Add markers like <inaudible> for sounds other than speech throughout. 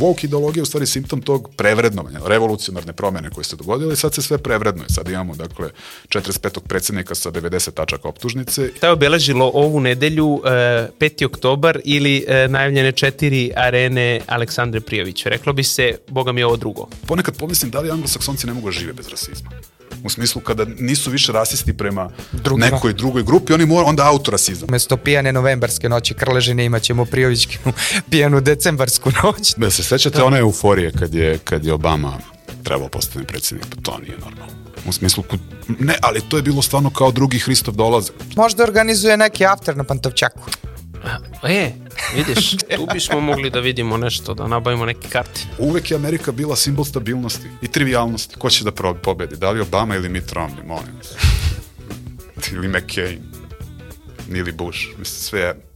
woke ideologija je u stvari simptom tog prevrednovanja, revolucionarne promene koje se dogodile i sad se sve prevrednuje. Sad imamo, dakle, 45. predsednika sa 90 tačaka optužnice. Šta je obeležilo ovu nedelju, e, 5. oktobar ili e, najavljene četiri arene Aleksandre Prijović? Reklo bi se, boga mi je ovo drugo. Ponekad pomislim da li anglosaksonci ne mogu da žive bez rasizma. U smislu kada nisu više rasisti prema Drugima. nekoj drugoj grupi, oni mora onda autorasizam. Umesto pijane novembarske noći Krležine imat ćemo Prijovićkinu <laughs> pijanu decembarsku noć. Da se sećate one euforije kad je, kad je Obama trebao postane predsjednik, pa to nije normalno. U smislu, ne, ali to je bilo stvarno kao drugi Hristov dolazak. Možda organizuje neki after na Pantovčaku. E, vidiš, tu bismo mogli da vidimo nešto, da nabavimo neke karte. Uvek je Amerika bila simbol stabilnosti i trivialnosti. Ko će da pobedi? Da li Obama ili Mitt Romney, molim vas. ili McCain. Ili Bush. Mislim, sve je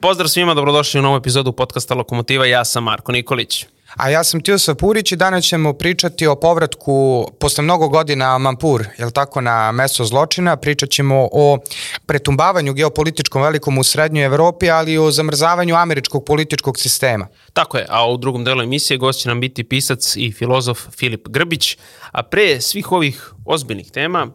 Pozdrav svima, dobrodošli u novu epizodu podcasta Lokomotiva, ja sam Marko Nikolić. A ja sam Tiosa Purić i danas ćemo pričati o povratku posle mnogo godina Mampur, jel tako, na mesto zločina. Pričat ćemo o pretumbavanju geopolitičkom velikom u srednjoj Evropi, ali i o zamrzavanju američkog političkog sistema. Tako je, a u drugom delu emisije gost će nam biti pisac i filozof Filip Grbić, a pre svih ovih ozbiljnih tema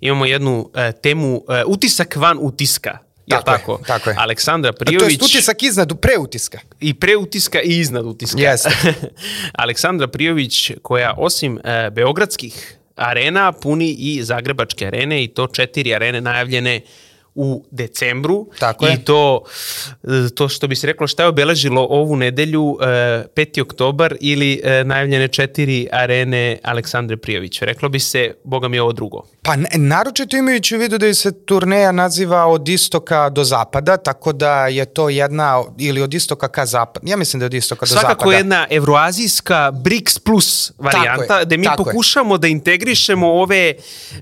imamo jednu e, temu e, utisak van utiska. Jel Tako je, tako? tako je. Aleksandra A to je Prijović utisak iznad, preutiska. i pre utiska i iznad utiska. Jeste. <laughs> Aleksandra Prijović koja osim e, beogradskih arena puni i zagrebačke arene i to četiri arene najavljene u decembru Tako i je. to, e, to što bi se reklo šta je obeležilo ovu nedelju e, 5. oktobar ili e, najavljene četiri arene Aleksandre Prijović. Reklo bi se, boga mi je ovo drugo. Pa naročito imajući u vidu da se turneja naziva od istoka do zapada, tako da je to jedna, ili od istoka ka zapadu, ja mislim da je od istoka do Svakako zapada. jedna evroazijska BRICS plus varijanta, je, gde mi tako je. pokušamo da integrišemo ove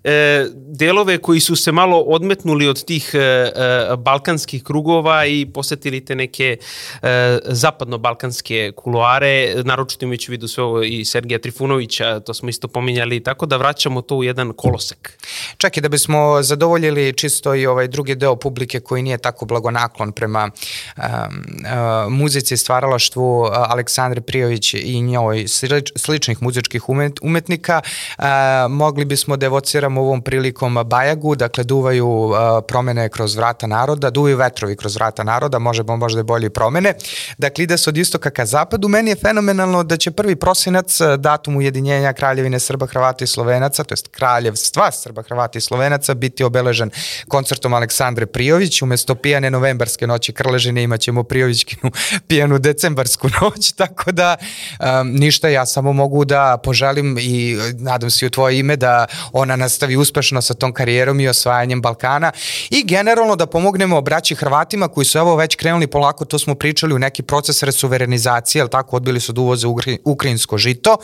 e, delove koji su se malo odmetnuli od tih e, e, balkanskih krugova i posetili te neke e, zapadno-balkanske kuloare, naročito imajući vidu sve ovo i Sergija Trifunovića, to smo isto pominjali, tako da vraćamo to u jedan kolosek. Čak i da bismo zadovoljili čisto i ovaj drugi deo publike koji nije tako blagonaklon prema um, uh, muzici stvaralaštvu uh, Aleksandre Prijović i njoj slič, sličnih muzičkih umet, umetnika, uh, mogli bismo da evociramo ovom prilikom Bajagu, dakle duvaju uh, promene kroz vrata naroda, duvaju vetrovi kroz vrata naroda, možemo možda i bolje promene. Dakle, ide se od istoka ka zapadu. Meni je fenomenalno da će prvi prosinac, uh, datum ujedinjenja Kraljevine Srba, Hrvata i Slovenaca, to jest kraljevstva Srba, Hrvata i Slovenaca, biti obeležen koncertom Aleksandre Prijović. Umesto pijane novembarske noći Krležine imaćemo Prijovićkinu <laughs> pijanu decembarsku noć, <laughs> tako da um, ništa, ja samo mogu da poželim i e, nadam se u tvoje ime da ona nastavi uspešno sa tom karijerom i osvajanjem Balkana i generalno da pomognemo braći Hrvatima koji su evo već krenuli polako, to smo pričali u neki proces resuverenizacije, jel tako, odbili su da uvoze ukrajinsko žito,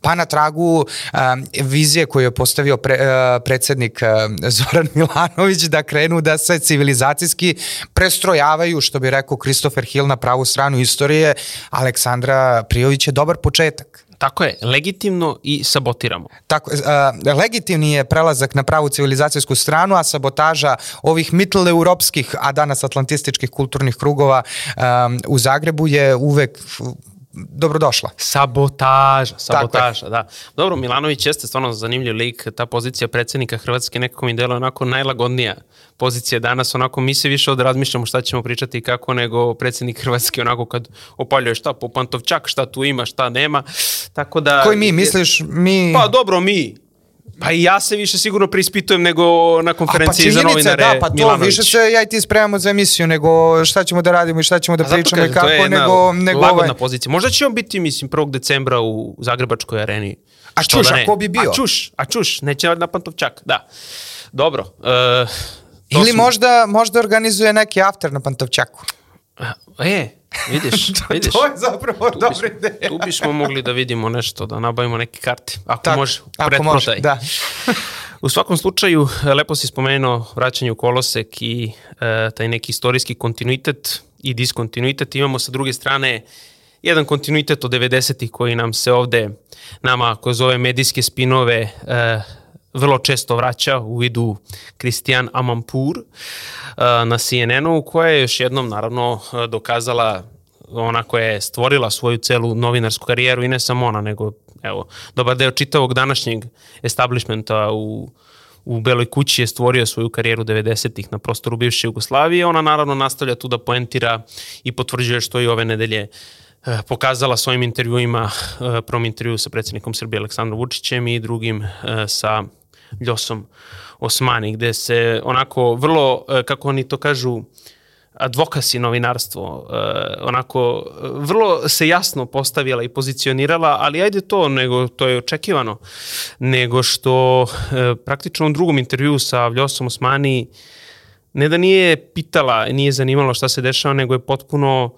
pa na tragu um, vizije koju je postavio pre, uh, predsednik uh, Zoran <laughs> Milanović da krenu da se civilizacijski prestrojavaju, što bi rekao Christopher Hill na pravu stranu istorije, Aleksandra Prijović je dobar početak. Tako je, legitimno i sabotiramo. Tako, uh, legitimni je prelazak na pravu civilizacijsku stranu, a sabotaža ovih mitteleuropskih, a danas atlantističkih kulturnih krugova um, u Zagrebu je uvek dobrodošla. Sabotaža, sabotaža, da. Dobro, Milanović jeste stvarno zanimljiv lik, ta pozicija predsednika Hrvatske nekako mi delo onako najlagodnija pozicija danas, onako mi se više od razmišljamo šta ćemo pričati i kako, nego predsednik Hrvatske onako kad opaljuje šta po Pantovčak, šta tu ima, šta nema, tako da... Koji mi, misliš, mi... Pa dobro, mi. Pa i ja se više sigurno preispitujem nego na A, konferenciji za činjenica, novinare da, pa to Milanović. više se ja i ti spremamo za emisiju nego šta ćemo da radimo i šta ćemo da A pričamo i kažem, to je kako, jedna nego, nego lagodna ovaj, pozicija. Možda će on biti, mislim, 1. decembra u Zagrebačkoj areni. A Što čuš, da a ne? ko bi bio? A čuš, a čuš, neće na Pantovčak, da. Dobro. Uh, Ili možda, možda organizuje neki after na Pantovčaku. E, vidiš, <laughs> vidiš. to je zapravo Tu dobra bismo, ideja. tu bismo mogli da vidimo nešto, da nabavimo neke karte. Ako Tako, može, u ako može, pretprodaj. da. <laughs> U svakom slučaju, lepo si spomenuo vraćanje u kolosek i e, taj neki istorijski kontinuitet i diskontinuitet. Imamo sa druge strane jedan kontinuitet od 90-ih koji nam se ovde, nama kroz ove medijske spinove e, vrlo često vraća u vidu Kristijan Amampur uh, na CNN-u, koja je još jednom naravno dokazala ona koja je stvorila svoju celu novinarsku karijeru i ne samo ona, nego evo, dobar deo čitavog današnjeg establishmenta u, u Beloj kući je stvorio svoju karijeru 90-ih na prostoru bivše Jugoslavije. Ona naravno nastavlja tu da poentira i potvrđuje što i ove nedelje eh, pokazala svojim intervjuima, prvom intervju sa predsjednikom Srbije Aleksandrom Vučićem i drugim sa Ljosom Osmani, gde se onako vrlo, kako oni to kažu, advokasi novinarstvo, uh, onako vrlo se jasno postavila i pozicionirala, ali ajde to, nego to je očekivano, nego što praktično u drugom intervju sa Vljosom Osmani ne da nije pitala, nije zanimalo šta se dešava, nego je potpuno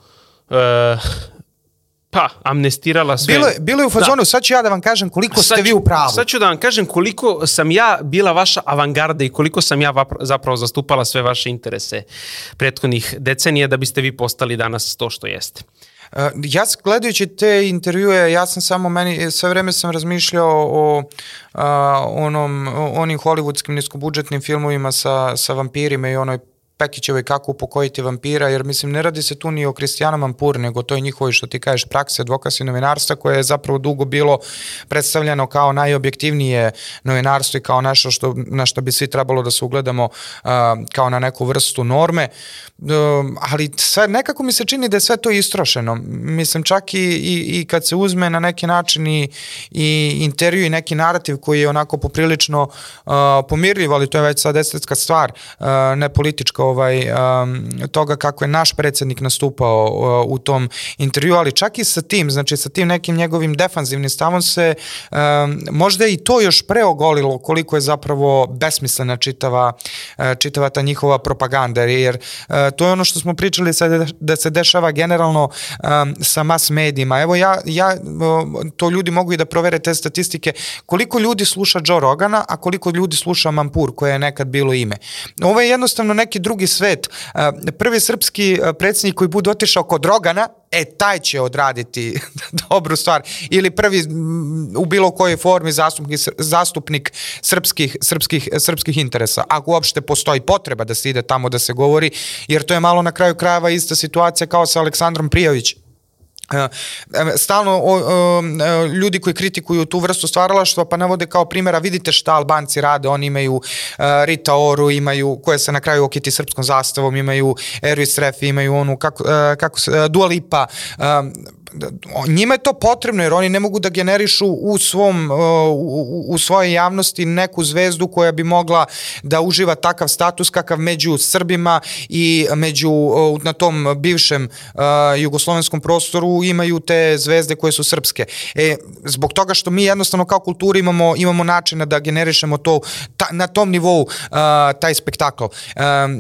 pa, amnestirala sve. Bilo je, bilo je u da. fazonu, da. sad ću ja da vam kažem koliko sad ste vi u pravu. Sad ću da vam kažem koliko sam ja bila vaša avangarda i koliko sam ja zapravo zastupala sve vaše interese prethodnih decenija da biste vi postali danas to što jeste. Uh, ja gledajući te intervjue, ja sam samo meni, sve vreme sam razmišljao o uh, onom, onim hollywoodskim niskobudžetnim filmovima sa, sa vampirima i onoj Pekićevoj kako upokojiti vampira, jer mislim ne radi se tu ni o Kristijana Mampur, nego to je njihovo što ti kažeš prakse advokasi novinarstva koje je zapravo dugo bilo predstavljeno kao najobjektivnije novinarstvo i kao nešto što, na što bi svi trebalo da se ugledamo uh, kao na neku vrstu norme. Uh, ali sve, nekako mi se čini da je sve to istrošeno. Mislim čak i, i, i kad se uzme na neki način i, i intervju i neki narativ koji je onako poprilično uh, pomirljiv, ali to je već sad estetska stvar, uh, ne politička ovaj, um, toga kako je naš predsednik nastupao uh, u tom intervju, ali čak i sa tim, znači sa tim nekim njegovim defanzivnim stavom se um, možda i to još preogolilo koliko je zapravo besmislena čitava, uh, čitava ta njihova propaganda, jer uh, to je ono što smo pričali sad da se dešava generalno um, sa mas medijima. Evo ja, ja to ljudi mogu i da provere te statistike, koliko ljudi sluša Joe Rogana, a koliko ljudi sluša Mampur, koje je nekad bilo ime. Ovo je jednostavno neki drugi drugi svet. Prvi srpski predsjednik koji bude otišao kod Rogana, e, taj će odraditi <laughs> dobru stvar. Ili prvi u bilo kojoj formi zastupnik, zastupnik srpskih, srpskih, srpskih interesa. Ako uopšte postoji potreba da se ide tamo da se govori, jer to je malo na kraju krajeva ista situacija kao sa Aleksandrom Prijović stalno o, o, ljudi koji kritikuju tu vrstu stvaralaštva pa navode kao primjera vidite šta Albanci rade, oni imaju uh, Rita Oru, imaju koje se na kraju okiti srpskom zastavom, imaju Ervis Refi, imaju onu kako, uh, kako se, Dua Lipa, uh, njima je to potrebno jer oni ne mogu da generišu u svom u, u svojoj javnosti neku zvezdu koja bi mogla da uživa takav status kakav među Srbima i među na tom bivšem jugoslovenskom prostoru imaju te zvezde koje su srpske. E, zbog toga što mi jednostavno kao kultura imamo imamo načina da generišemo to ta, na tom nivou taj spektakl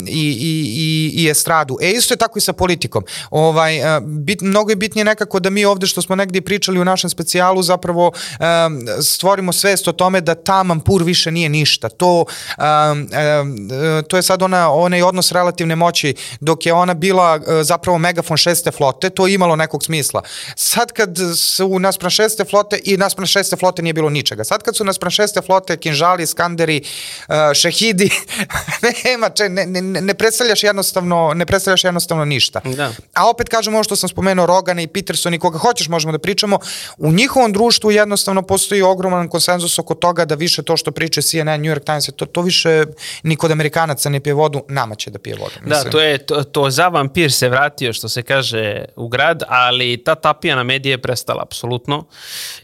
i, i, i, i estradu. E isto je tako i sa politikom. Ovaj, bit, mnogo je bitnije nekako da mi ovde što smo negdje pričali u našem specijalu zapravo um, stvorimo svest o tome da ta Mampur više nije ništa. To, um, um, to je sad ona, onaj odnos relativne moći dok je ona bila uh, zapravo megafon šeste flote, to je imalo nekog smisla. Sad kad su naspram šeste flote i naspram šeste flote nije bilo ničega. Sad kad su naspram šeste flote kinžali, skanderi, uh, šehidi, <laughs> nema, če, ne, ne, ne predstavljaš jednostavno ne predstavljaš jednostavno ništa. Da. A opet kažem ovo što sam spomenuo Rogana i Peterson i koga hoćeš možemo da pričamo, u njihovom društvu jednostavno postoji ogroman konsenzus oko toga da više to što priče CNN, New York Times, to, to više ni kod Amerikanaca ne pije vodu, nama će da pije vodu. Da, mislim. Da, to je, to, to za vampir se vratio, što se kaže, u grad, ali ta tapija na medije je prestala, apsolutno,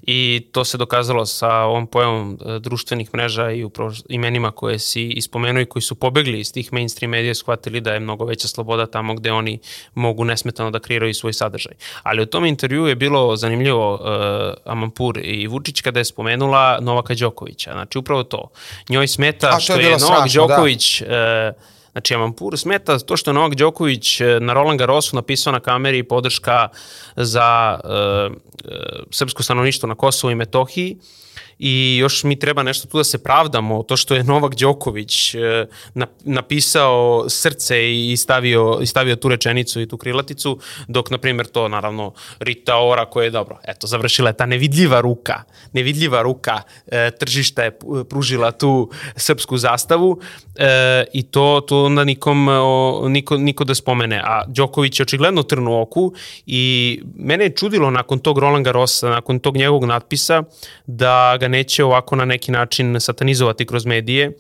i to se dokazalo sa ovom pojavom e, društvenih mreža i upravo imenima koje si ispomenuo i koji su pobegli iz tih mainstream medija, shvatili da je mnogo veća sloboda tamo gde oni mogu nesmetano da kreiraju svoj sadržaj. Ali u tom intervju je bilo zanimljivo uh, Amampur i Vučić kada je spomenula Novaka Đokovića. Znači upravo to. Njoj smeta što je, je Novak strašno, da. Đoković da. uh, Znači, Amampur smeta to što je Novak Đoković uh, na Roland Garrosu napisao na kameri podrška za uh, uh, srpsko stanovništvo na Kosovu i Metohiji i još mi treba nešto tu da se pravdamo, to što je Novak Đoković e, napisao srce i stavio, i stavio tu rečenicu i tu krilaticu, dok, na primjer, to, naravno, Rita Ora koja je, dobro, eto, završila je ta nevidljiva ruka, nevidljiva ruka e, tržišta je pružila tu srpsku zastavu e, i to, to onda nikom, o, niko, niko da spomene. A Đoković je očigledno trnu oku i mene je čudilo nakon tog Roland Garrosa, nakon tog njegovog natpisa, da ga neće ovako na neki način satanizovati kroz medije, e,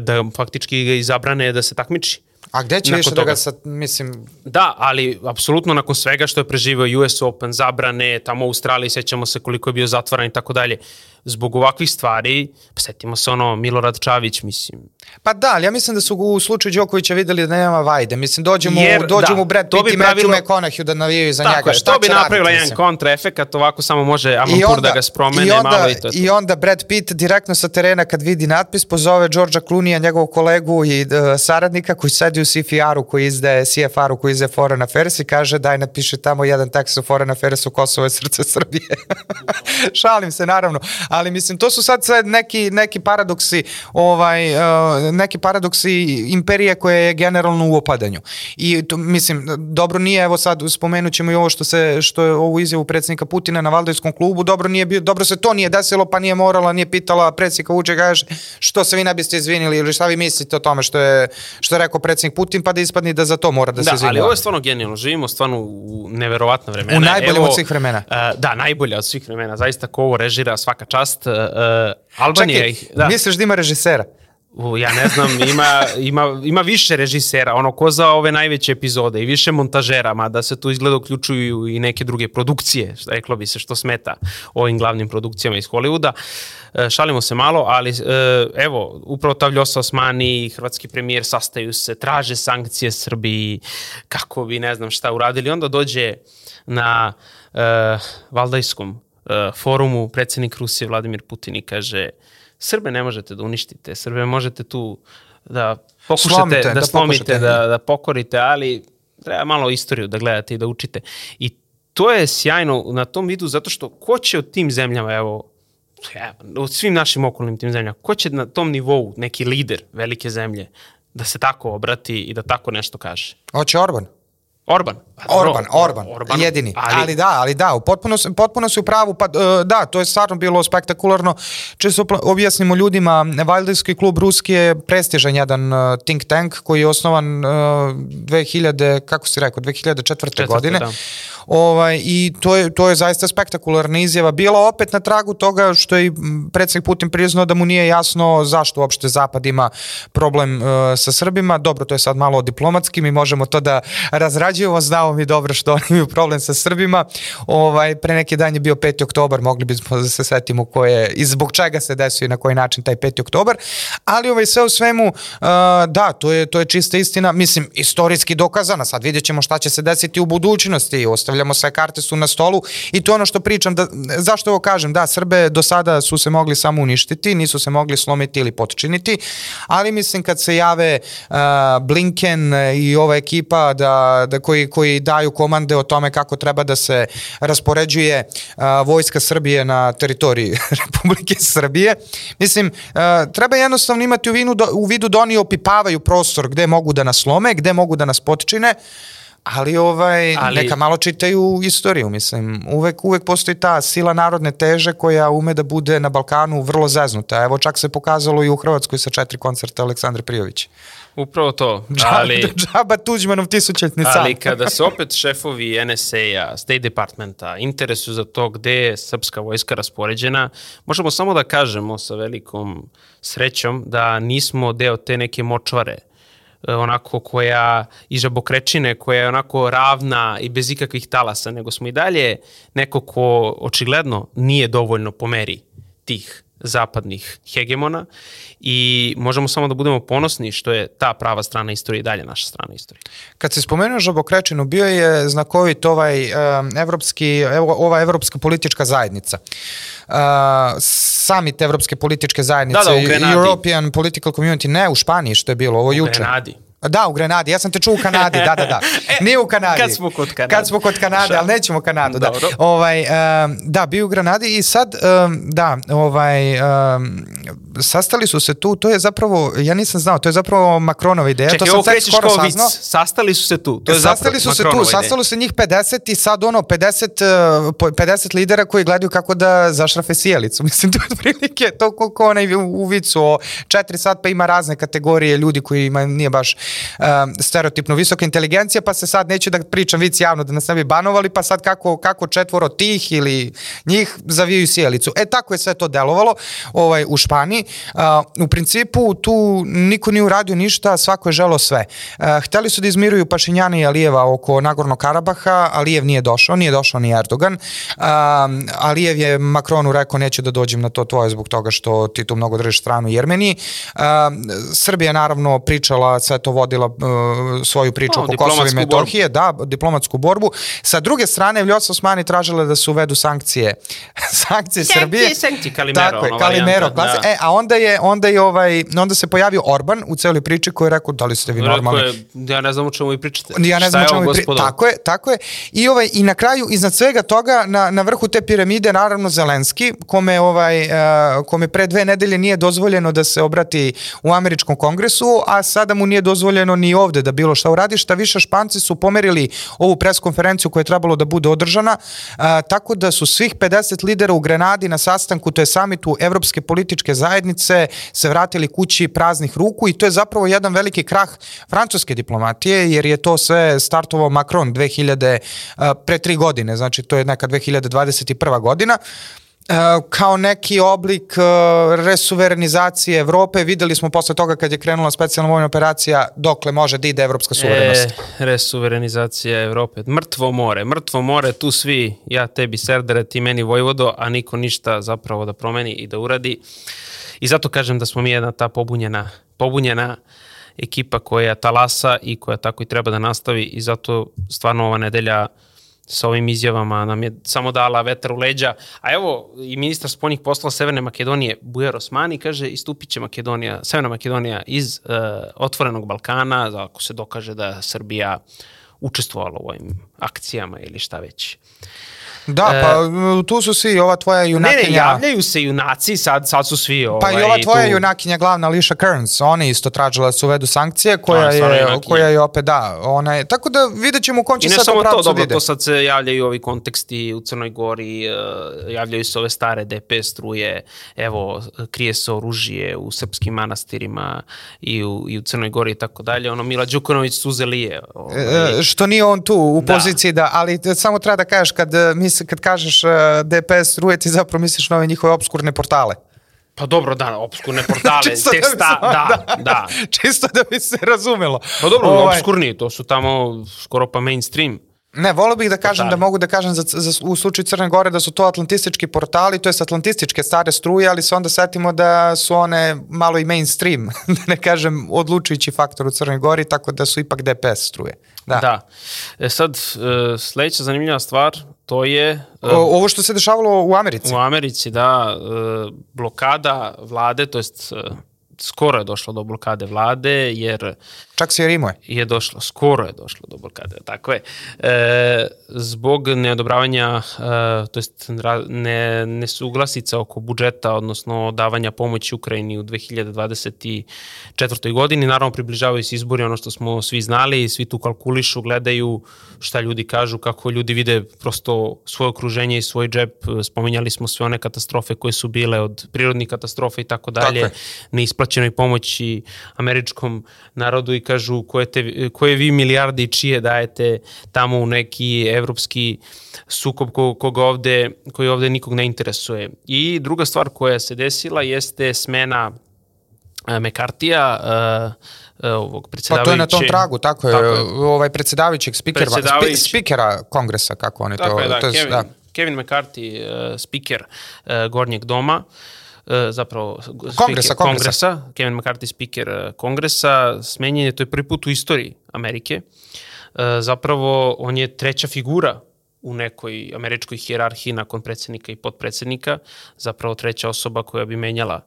da faktički ga izabrane da se takmiči. A gde će više da ga sad, mislim... Da, ali apsolutno nakon svega što je preživao US Open, zabrane, tamo u Australiji, sećamo se koliko je bio zatvoran i tako dalje zbog ovakvih stvari, pa setimo se ono Milorad Čavić, mislim. Pa da, ali ja mislim da su u slučaju Đokovića videli da nema vajde. Mislim, dođemo, Jer, dođemo da, u Brad Pitt i pravilo... Matthew McConaughey da navijaju za Tako njega. Je, Šta to bi napravila jedan kontraefekat, ovako samo može Amampur da ga spromene i onda, malo i to. I onda Brad Pitt direktno sa terena kad vidi natpis pozove Georgea Clooney-a, njegovog kolegu i uh, saradnika koji sedi u CFR-u koji izdaje CFR-u koji izdaje Foreign Affairs i kaže daj napiše tamo jedan tekst o Foreign Affairs u Kosovo je srce <laughs> Srbije. Šalim se naravno, ali mislim to su sad sve neki neki paradoksi ovaj uh, neki paradoksi imperije koje je generalno u opadanju. I to, mislim dobro nije evo sad spomenućemo i ovo što se što je ovu izjavu predsednika Putina na Valdojskom klubu, dobro nije bio dobro se to nije desilo, pa nije morala, nije pitala predsednika Vučića kaže što se vi ne biste izvinili ili šta vi mislite o tome što je što je rekao predsednik Putin pa da ispadne da za to mora da, da se izvini. Da, ali ovo je stvarno genijalno. Živimo stvarno u neverovatna vremena. U najboljem od svih vremena. Uh, da, najbolje od svih vremena. Zaista ko ovo režira svaka čast. Uh, Albanija Čekaj, ih... Da. misliš da ima režisera? U, ja ne znam, ima, ima, ima više režisera, ono ko za ove najveće epizode i više montažera, mada se tu izgleda uključuju i neke druge produkcije, reklo bi se što smeta ovim glavnim produkcijama iz Hollywooda. E, šalimo se malo, ali e, evo, upravo Tavljosa Osmani i hrvatski premijer sastaju se, traže sankcije Srbiji, kako bi ne znam šta uradili. Onda dođe na e, Valdajskom e, forumu predsednik Rusije Vladimir Putin i kaže Srbe ne možete da uništite, Srbe možete tu da pokušate Slomite, da, da slomite, da, da pokorite, ali treba malo istoriju da gledate i da učite. I to je sjajno na tom vidu zato što ko će od tim zemljama, evo, od svim našim okolnim tim zemljama, ko će na tom nivou neki lider velike zemlje da se tako obrati i da tako nešto kaže? Hoće Orban. Orban. Orban, Orban, Orban, jedini. Ali, ali da, ali da, potpuno, potpuno su u pravu, pa e, da, to je stvarno bilo spektakularno. Često objasnimo ljudima, Valdijski klub Ruski je prestižan jedan e, think tank koji je osnovan 2000, e, kako si rekao, 2004. Četvrte, godine. Da. Ovaj, I to je, to je zaista spektakularna izjava. Bila opet na tragu toga što je predsednik Putin priznao da mu nije jasno zašto uopšte Zapad ima problem uh, sa Srbima. Dobro, to je sad malo diplomatski, mi možemo to da razrađujemo, znamo mi dobro što oni imaju problem sa Srbima. Ovaj, pre neki dan je bio 5. oktobar, mogli bismo da se setimo ko je, i zbog čega se desio i na koji način taj 5. oktobar, ali ovaj, sve u svemu, uh, da, to je, to je čista istina, mislim, istorijski dokazana, sad vidjet ćemo šta će se desiti u budućnosti, ostavljamo sve karte su na stolu i to ono što pričam, da, zašto ovo kažem, da, Srbe do sada su se mogli samo uništiti, nisu se mogli slomiti ili potčiniti, ali mislim kad se jave uh, Blinken i ova ekipa da, da koji, koji daju komande o tome kako treba da se raspoređuje a, vojska Srbije na teritoriji <laughs> Republike Srbije. Mislim, a, treba jednostavno imati u, vinu, u vidu da oni opipavaju prostor gde mogu da nas lome, gde mogu da nas potčine, ali ovaj ali... neka malo čitaju istoriju, mislim. Uvek uvek postoji ta sila narodne teže koja ume da bude na Balkanu vrlo zeznuta. Evo čak se pokazalo i u Hrvatskoj sa četiri koncerta Aleksandra Prijovića. Upravo to. <laughs> Ali, džaba Tuđmanov tisućetni sam. Ali kada se opet šefovi NSA-a, State Departmenta interesuju za to gde je srpska vojska raspoređena, možemo samo da kažemo sa velikom srećom da nismo deo te neke močvare e, onako koja i žabokrečine koja je onako ravna i bez ikakvih talasa, nego smo i dalje neko ko očigledno nije dovoljno po meri tih zapadnih hegemona i možemo samo da budemo ponosni što je ta prava strana istorije i dalje naša strana istorije. Kad se spomenuo Žabokrečinu, bio je znakovit ovaj evropski, evo, ova evropska politička zajednica. Uh, summit evropske političke zajednice, da, da, European Political Community, ne u Španiji što je bilo, ovo u juče. Grenadi. Da, u Grenadi, ja sam te čuo u Kanadi, da, da, da. <laughs> Nije u Kanadi. kad smo kod Kanade. Kad smo kod Kanade, ali nećemo Kanadu, da. Ovaj, um, da, bio u Granadi i sad, um, da, ovaj, um, sastali su se tu, to je zapravo, ja nisam znao, to je zapravo Macronova ideja, Čekaj, to ovo sam krećeš skoro kao vic. Sastali su se tu. To je Sastali su se tu, ideja. sastalo se njih 50 i sad ono 50, uh, po- 50 lidera koji gledaju kako da zašrafe sjelicu. <laughs> Mislim, to je otprilike to ko, ko onaj u, u vicu o 4 sat pa ima razne kategorije ljudi koji ima, nije baš um, stereotipno visoka inteligencija, pa se sad neću da pričam vic javno da nas ne bi banovali, pa sad kako, kako četvoro tih ili njih zavijaju sjelicu. E, tako je sve to delovalo ovaj, u Španiji. Uh, u principu tu niko nije uradio ništa, svako je želo sve. Uh, hteli su da izmiruju Pašinjana i Alijeva oko Nagorno Karabaha, Alijev nije došao, nije došao ni Erdogan. Um, Alijev je Makronu rekao neću da dođem na to tvoje zbog toga što ti tu mnogo držiš stranu Jermeniji. Um, Srbija je naravno pričala, sve to vodila uh, svoju priču O, oko Kosova i Metohije, da, diplomatsku borbu. Sa druge strane, Vljosa Osmani tražila da se uvedu <laughs> sankcije sankcije Srbije. sankcije, Kalimero, Tako je, Kalimero, varijanta, da. E, a onda je, onda je ovaj, onda se pojavio Orban u celoj priči koji je rekao da li ste vi Rekao normalni. je, ja ne znam o čemu vi pričate. Ja ne znam o čemu ovo, mi pri... gospodo? Tako je, tako je. I, ovaj, I na kraju, iznad svega toga, na, na vrhu te piramide, naravno Zelenski, kome, ovaj, uh, kome pre dve nedelje nije dozvoljeno da se obrati u američkom kongresu, a sada mu nije dozvoljeno ni ovde da bilo šta uradi. Šta više, Španci su pomerili ovu preskonferenciju koja je trebalo da bude održana, uh, tako da su svih 50 lidera u Grenadi na sastanku, to je samitu Evropske političke zajednice, se vratili kući praznih ruku i to je zapravo jedan veliki krah francuske diplomatije, jer je to sve startovao Macron 2000, uh, pre tri godine, znači to je neka 2021. godina. Uh, kao neki oblik uh, resuverenizacije Evrope, videli smo posle toga kad je krenula specijalna vojna operacija dokle može da ide evropska suverenost. E, resuverenizacija Evrope. Mrtvo more, mrtvo more, tu svi, ja tebi serdere, ti meni vojvodo, a niko ništa zapravo da promeni i da uradi. I zato kažem da smo mi jedna ta pobunjena, pobunjena ekipa koja talasa i koja tako i treba da nastavi i zato stvarno ova nedelja sa ovim izjavama nam je samo dala vetar u leđa. A evo, i ministar spoljnih poslova Severne Makedonije, Bujar Osmani, kaže, istupit će Makedonija, Severna Makedonija iz uh, otvorenog Balkana, ako se dokaže da Srbija učestvovala u ovim akcijama ili šta već. Da, pa uh, tu su svi, ova tvoja Ne, junakinja... ne, javljaju se junaci, sad, sad su svi ovaj, Pa i ova tvoja tu. junakinja glavna Alicia Kearns, ona je isto tražila da se uvedu sankcije, koja, A, stvarno je, junakinja. koja je opet, da, ona je, tako da vidjet ćemo u kom će I ne sad samo to to, pravcu da dobro, ide. to sad se javljaju ovi konteksti u Crnoj Gori, uh, javljaju se ove stare DP struje, evo, krije se oružje u srpskim manastirima i u, i u Crnoj Gori i tako dalje. Ono, Mila Đukanović suze lije. Ovaj, E, što nije on tu u Da. poziciji da, ali samo treba da kažeš kad, e, misli, kad kažeš e, DPS struje ti zapravo misliš na ove njihove obskurne portale. Pa dobro, da, obskurne portale, <laughs> Čisto da se- da, da. <laughs> Čisto da bi se razumelo. Pa dobro, Ovaj, obskurni, to su tamo skoro pa mainstream. Ne, volio bih da kažem Portali. da mogu da kažem za, za, u slučaju Crne Gore da su to atlantistički portali, to je atlantističke stare struje, ali se onda setimo da su one malo i mainstream, <laughs> da ne kažem odlučujući faktor u Crnoj Gori, tako da su ipak DPS struje. Da. Da. E sad, e, sledeća zanimljiva stvar, to je... O, ovo što se dešavalo u Americi. U Americi, da, e, blokada vlade, to jest e, skoro je došlo do blokade vlade, jer Čak se i rimuje. je došlo, skoro je došlo do blokade, tako je, e, zbog neodobravanja, e, to jest ra- ne, nesuglasica oko budžeta, odnosno davanja pomoći Ukrajini u 2024. godini, naravno približavaju se izbori, ono što smo svi znali, svi tu kalkulišu, gledaju šta ljudi kažu, kako ljudi vide prosto svoje okruženje i svoj džep, spominjali smo sve one katastrofe koje su bile od prirodnih katastrofa i tako dalje, je. neisplaćenoj pomoći američkom narodu i kažu koje, te, koje vi milijarde i čije dajete tamo u neki evropski sukob ko, koga ovde, koji ovde nikog ne interesuje. I druga stvar koja se desila jeste smena e, Mekartija, e, e, ovog Pa predsjedavajuće. to je na tom tragu, tako je, Tako je. ovaj predsjedavajućeg spikera, spi, spikera kongresa, kako oni Tako to... je, da, to Kevin, da. Kevin McCarthy, uh, speaker uh, Gornjeg doma, uh, zapravo speaker, Kongresa, kongresa. kongresa, Kevin McCarthy speaker uh, kongresa, smenjen je, to je prvi put u istoriji Amerike. Uh, zapravo, on je treća figura u nekoj američkoj hijerarhiji nakon predsednika i podpredsednika, zapravo treća osoba koja bi menjala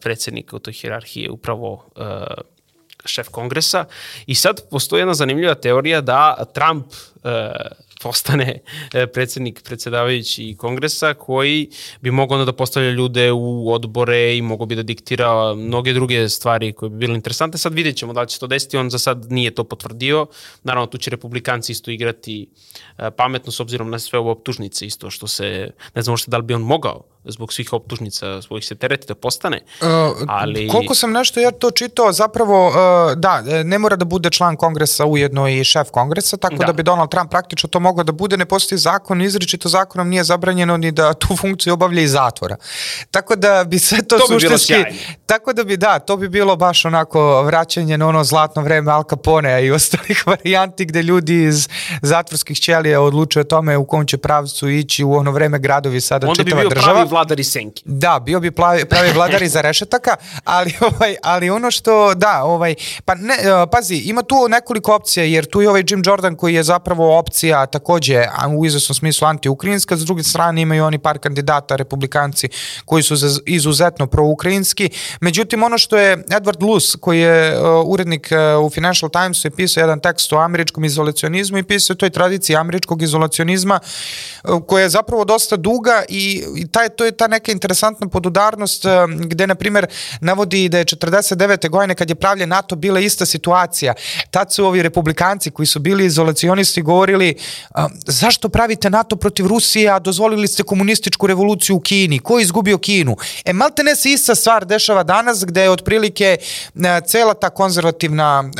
predsednika u toj hijerarhiji je upravo šef kongresa i sad postoji jedna zanimljiva teorija da Trump e, postane e, predsednik, predsedavajući kongresa koji bi mogao onda da postavlja ljude u odbore i mogao bi da diktira mnoge druge stvari koje bi bile interesante. Sad vidjet ćemo da li će to desiti, on za sad nije to potvrdio. Naravno, tu će republikanci isto igrati e, pametno s obzirom na sve ovo optužnice isto što se, ne znam što da li bi on mogao zbog svih optužnica svojih se tereti da postane. Uh, ali... Koliko sam nešto ja to čitao, zapravo, uh, da, ne mora da bude član kongresa ujedno i šef kongresa, tako da, da bi Donald Trump praktično to mogao da bude, ne postoji zakon, izričito zakonom nije zabranjeno ni da tu funkciju obavlja iz zatvora. Tako da bi sve to, to suštinski... Bi tako da bi, da, to bi bilo baš onako vraćanje na ono zlatno vreme Al Caponea i <laughs> ostalih varijanti gde ljudi iz zatvorskih ćelija odlučuju o tome u kom će pravcu ići u ono vreme gradovi sada Onda čitava bi država. Pravi vladari senki. Da, bio bi pravi, pravi vladari za rešetaka, ali ovaj ali ono što da, ovaj pa ne pazi, ima tu nekoliko opcija jer tu je ovaj Jim Jordan koji je zapravo opcija takođe u izvesnom smislu anti-ukrajinska, s druge strane imaju oni par kandidata republikanci koji su izuzetno proukrajinski. Međutim ono što je Edward Luce koji je uh, urednik uh, u Financial Timesu je pisao jedan tekst o američkom izolacionizmu i pisao o toj tradiciji američkog izolacionizma uh, koja je zapravo dosta duga i, i taj to je ta neka interesantna podudarnost gde, na primer, navodi da je 49. godine kad je pravljen NATO bila ista situacija. Tad su ovi republikanci koji su bili izolacionisti govorili zašto pravite NATO protiv Rusije, a dozvolili ste komunističku revoluciju u Kini? Ko je izgubio Kinu? E, malte ne se ista stvar dešava danas gde je otprilike cela ta konzervativna,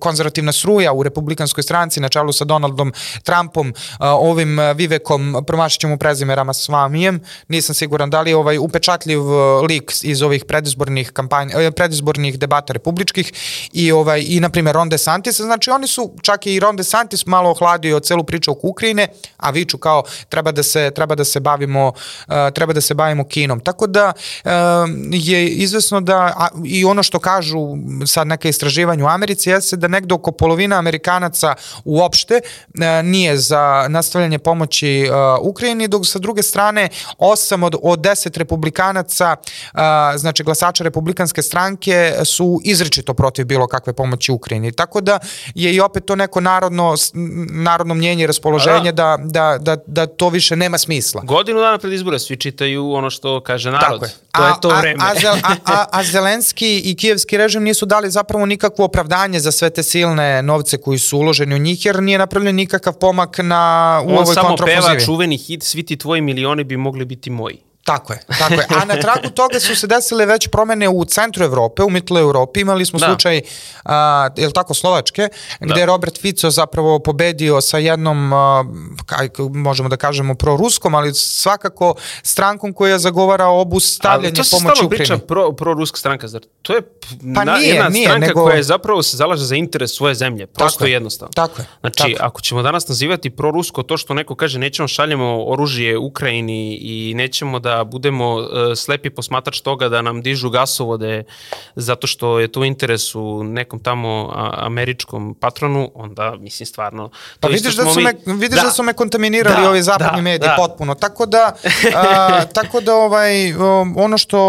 konzervativna struja u republikanskoj stranci na čelu sa Donaldom Trumpom, ovim Vivekom, promašit ćemo prezime Ramasvamijem, nisam siguran da li je ovaj upečatljiv uh, lik iz ovih predizbornih kampanja, eh, predizbornih debata republičkih i ovaj i na primjer Ron DeSantis, znači oni su čak i Ron DeSantis malo ohladio celu priču oko Ukrajine, a viču kao treba da se treba da se bavimo uh, treba da se bavimo Kinom. Tako da je izvesno da a, i ono što kažu sad neka istraživanja u Americi jeste da negde oko polovina Amerikanaca uopšte nije za nastavljanje pomoći Ukrajini, dok sa druge strane osam od, od deset republikanaca, a, znači glasača republikanske stranke su izričito protiv bilo kakve pomoći Ukrajini. Tako da je i opet to neko narodno, narodno mnjenje i raspoloženje da. Da, da, da, da to više nema smisla. Godinu dana pred izbore svi čitaju ono što kaže narod. Tako je. To a, je to vreme. A, a, a, <laughs> a, Zelenski i kijevski režim nisu dali zapravo nikakvo opravdanje za sve te silne novce koji su uloženi u njih, jer nije napravljen nikakav pomak na, u On ovoj kontrapozivi. On samo peva čuveni hit, svi ti tvoji milioni bi mogli biti moji. Tako je, tako je. A na tragu <laughs> toga su se desile već promene u centru Evrope, u mitlu Evropi. Imali smo da. slučaj, a, je li tako, Slovačke, gde da. je Robert Fico zapravo pobedio sa jednom, a, možemo da kažemo, proruskom, ali svakako strankom koja zagovara obustavljanje pomoći Ukrajini. Ali to se stalo priča pro, pro-ruska stranka, zar to je pa na, nije, jedna nije, stranka nego... koja je zapravo se zalaže za interes svoje zemlje. Prosto tako jednostavno. Tako je. Znači, tako. ako ćemo danas nazivati prorusko to što neko kaže nećemo šaljemo oružje Ukrajini i nećemo da da budemo uh, slepi posmatrač toga da nam dižu gasovode zato što je to u interesu nekom tamo američkom patronu, onda mislim stvarno... Pa vidiš, da su, mi... me, vidiš da, da su me kontaminirali da, ovi zapadni da, mediji da. potpuno, tako da, a, <laughs> tako da ovaj, ono, što,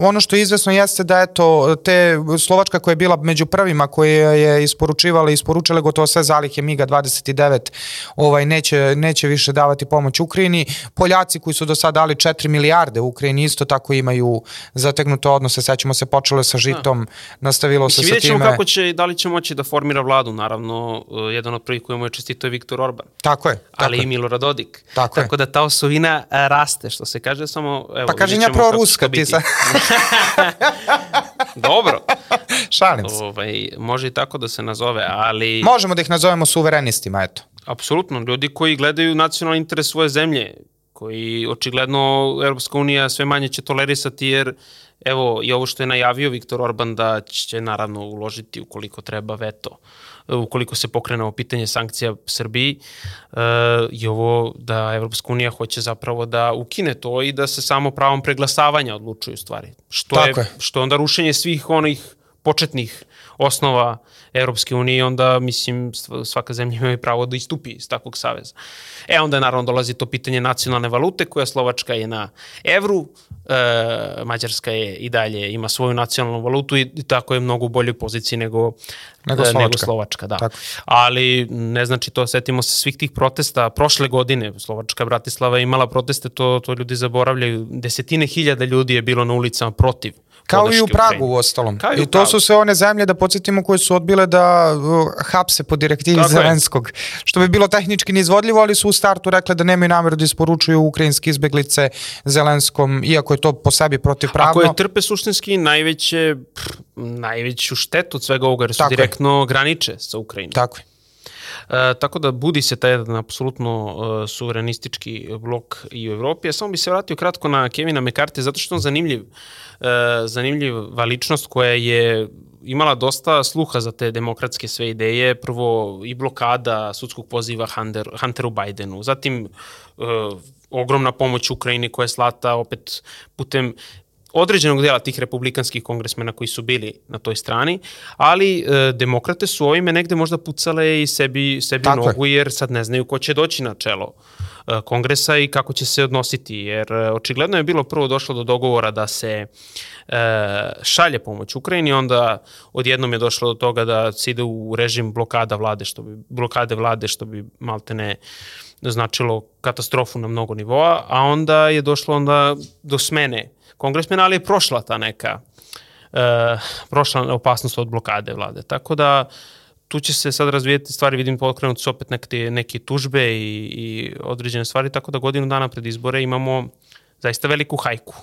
ono što je izvesno jeste da eto, te Slovačka koja je bila među prvima koja je isporučivala i isporučile gotovo sve zalihe MiGa-29 ovaj, neće, neće više davati pomoć Ukrajini. Poljaci koji su do sada dali 4 4 milijarde u Ukrajini isto tako imaju zategnute odnose, sećamo se počelo sa žitom, da. nastavilo se sa time. Vidjet kako će, da li će moći da formira vladu, naravno, uh, jedan od prvih koji mu je čestito je Viktor Orban. Tako je. Tako ali je. i Milorad Dodik. Tako, tako je. da ta osovina uh, raste, što se kaže, samo... Evo, pa kažem ja pro ruska, ti sa... <laughs> Dobro. <laughs> Šalim se. Ovaj, može i tako da se nazove, ali... Možemo da ih nazovemo suverenistima, eto. Apsolutno, ljudi koji gledaju nacionalni interes svoje zemlje, koji očigledno Europska unija sve manje će tolerisati jer evo i ovo što je najavio Viktor Orban da će naravno uložiti ukoliko treba veto ukoliko se pokrene ovo pitanje sankcija Srbiji uh, i ovo da Evropska unija hoće zapravo da ukine to i da se samo pravom preglasavanja odlučuju stvari. Što Tako je, je. što onda rušenje svih onih početnih osnova Europske unije, onda mislim svaka zemlja ima i pravo da istupi iz takvog saveza. E onda naravno dolazi to pitanje nacionalne valute koja Slovačka je na evru, e, Mađarska je i dalje ima svoju nacionalnu valutu i, i tako je mnogo u boljoj poziciji nego, nego e, Slovačka. Nego Slovačka da. Tako. Ali ne znači to, setimo se svih tih protesta prošle godine, Slovačka Bratislava je imala proteste, to, to ljudi zaboravljaju, desetine hiljada ljudi je bilo na ulicama protiv Kao i u Pragu u ostalom. I, u I to su sve one zemlje, da podsjetimo, koje su odbile da uh, hapse po direktivi Tako je. Zelenskog. Što bi bilo tehnički neizvodljivo, ali su u startu rekle da nemaju nameru da isporučuju ukrajinske izbeglice Zelenskom, iako je to po sebi protivpravno. A koje trpe suštinski najveće, pff, najveću štetu od svega ovoga, jer su Tako je. direktno graniče sa Ukrajinom. Tako je. E, tako da budi se taj jedan apsolutno e, suverenistički blok i u Evropi. Ja samo bi se vratio kratko na Kevina McCarthy, zato što on zanimljiv, e, zanimljiva ličnost koja je imala dosta sluha za te demokratske sve ideje. Prvo i blokada sudskog poziva Hunter, Hunteru Bidenu, zatim e, ogromna pomoć Ukrajini koja je slata opet putem određenog dela tih republikanskih kongresmena koji su bili na toj strani, ali e, demokrate su ovime negde možda pucale i sebi, sebi Tako nogu, jer sad ne znaju ko će doći na čelo e, kongresa i kako će se odnositi, jer e, očigledno je bilo prvo došlo do dogovora da se e, šalje pomoć Ukrajini, onda odjednom je došlo do toga da se ide u režim blokada vlade, što bi, blokade vlade, što bi maltene značilo katastrofu na mnogo nivoa, a onda je došlo onda do smene kongresmena, ali je prošla ta neka uh, prošla opasnost od blokade vlade. Tako da tu će se sad razvijeti stvari, vidim pokrenut su opet neke, neke tužbe i, i određene stvari, tako da godinu dana pred izbore imamo zaista veliku hajku.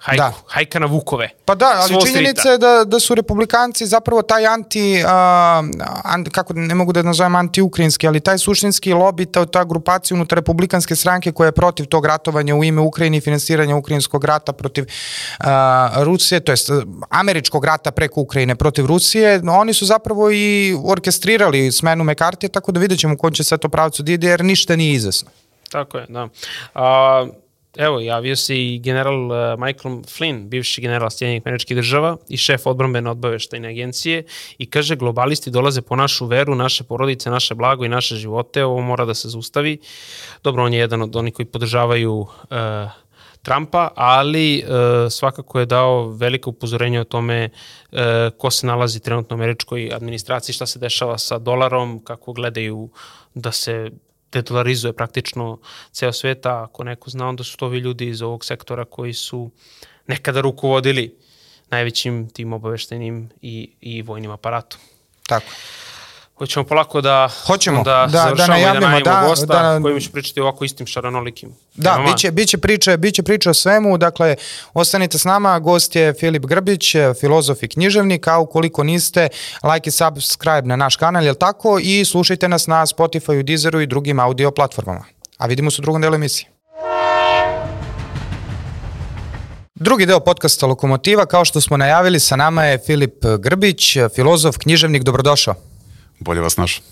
Hajku, Da. da. hajka na vukove. Pa da, ali S Wall činjenica Streeta. je da, da su republikanci zapravo taj anti, uh, an, kako ne mogu da nazovem anti-ukrajinski, ali taj suštinski lobby, ta, ta grupacija unutar republikanske stranke koja je protiv tog ratovanja u ime Ukrajine i finansiranja ukrajinskog rata protiv uh, Rusije, to jest američkog rata preko Ukrajine protiv Rusije, oni su zapravo i orkestrirali smenu McCarthy, tako da vidjet ćemo u kom će sve to pravcu da ide, jer ništa nije izvesno. Tako je, da. A, evo, javio se i general uh, Michael Flynn, bivši general Sjedinjenih američkih država i šef odbrambene odbaveštajne agencije i kaže globalisti dolaze po našu veru, naše porodice, naše blago i naše živote, ovo mora da se zaustavi. Dobro, on je jedan od onih koji podržavaju uh, Trumpa, ali uh, svakako je dao veliko upozorenje o tome uh, ko se nalazi trenutno u američkoj administraciji, šta se dešava sa dolarom, kako gledaju da se dedolarizuje praktično ceo svet, a ako neko zna, onda su to ovi ljudi iz ovog sektora koji su nekada rukovodili najvećim tim obaveštenim i, i vojnim aparatom. Tako. Hoćemo polako da, Hoćemo, da, da- da najavljamo, da najavimo da- gosta da- kojim ću pričati ovako istim šaranolikim. Da, temama. biće, biće, priče, biće priče o svemu, dakle, ostanite s nama, gost je Filip Grbić, filozof i književnik, a ukoliko niste, like i subscribe na naš kanal, jel tako, i slušajte nas na Spotify, Deezeru i drugim audio platformama. A vidimo se u drugom delu emisije. Drugi deo podcasta Lokomotiva, kao što smo najavili, sa nama je Filip Grbić, filozof, književnik, dobrodošao. Bolje vas naš.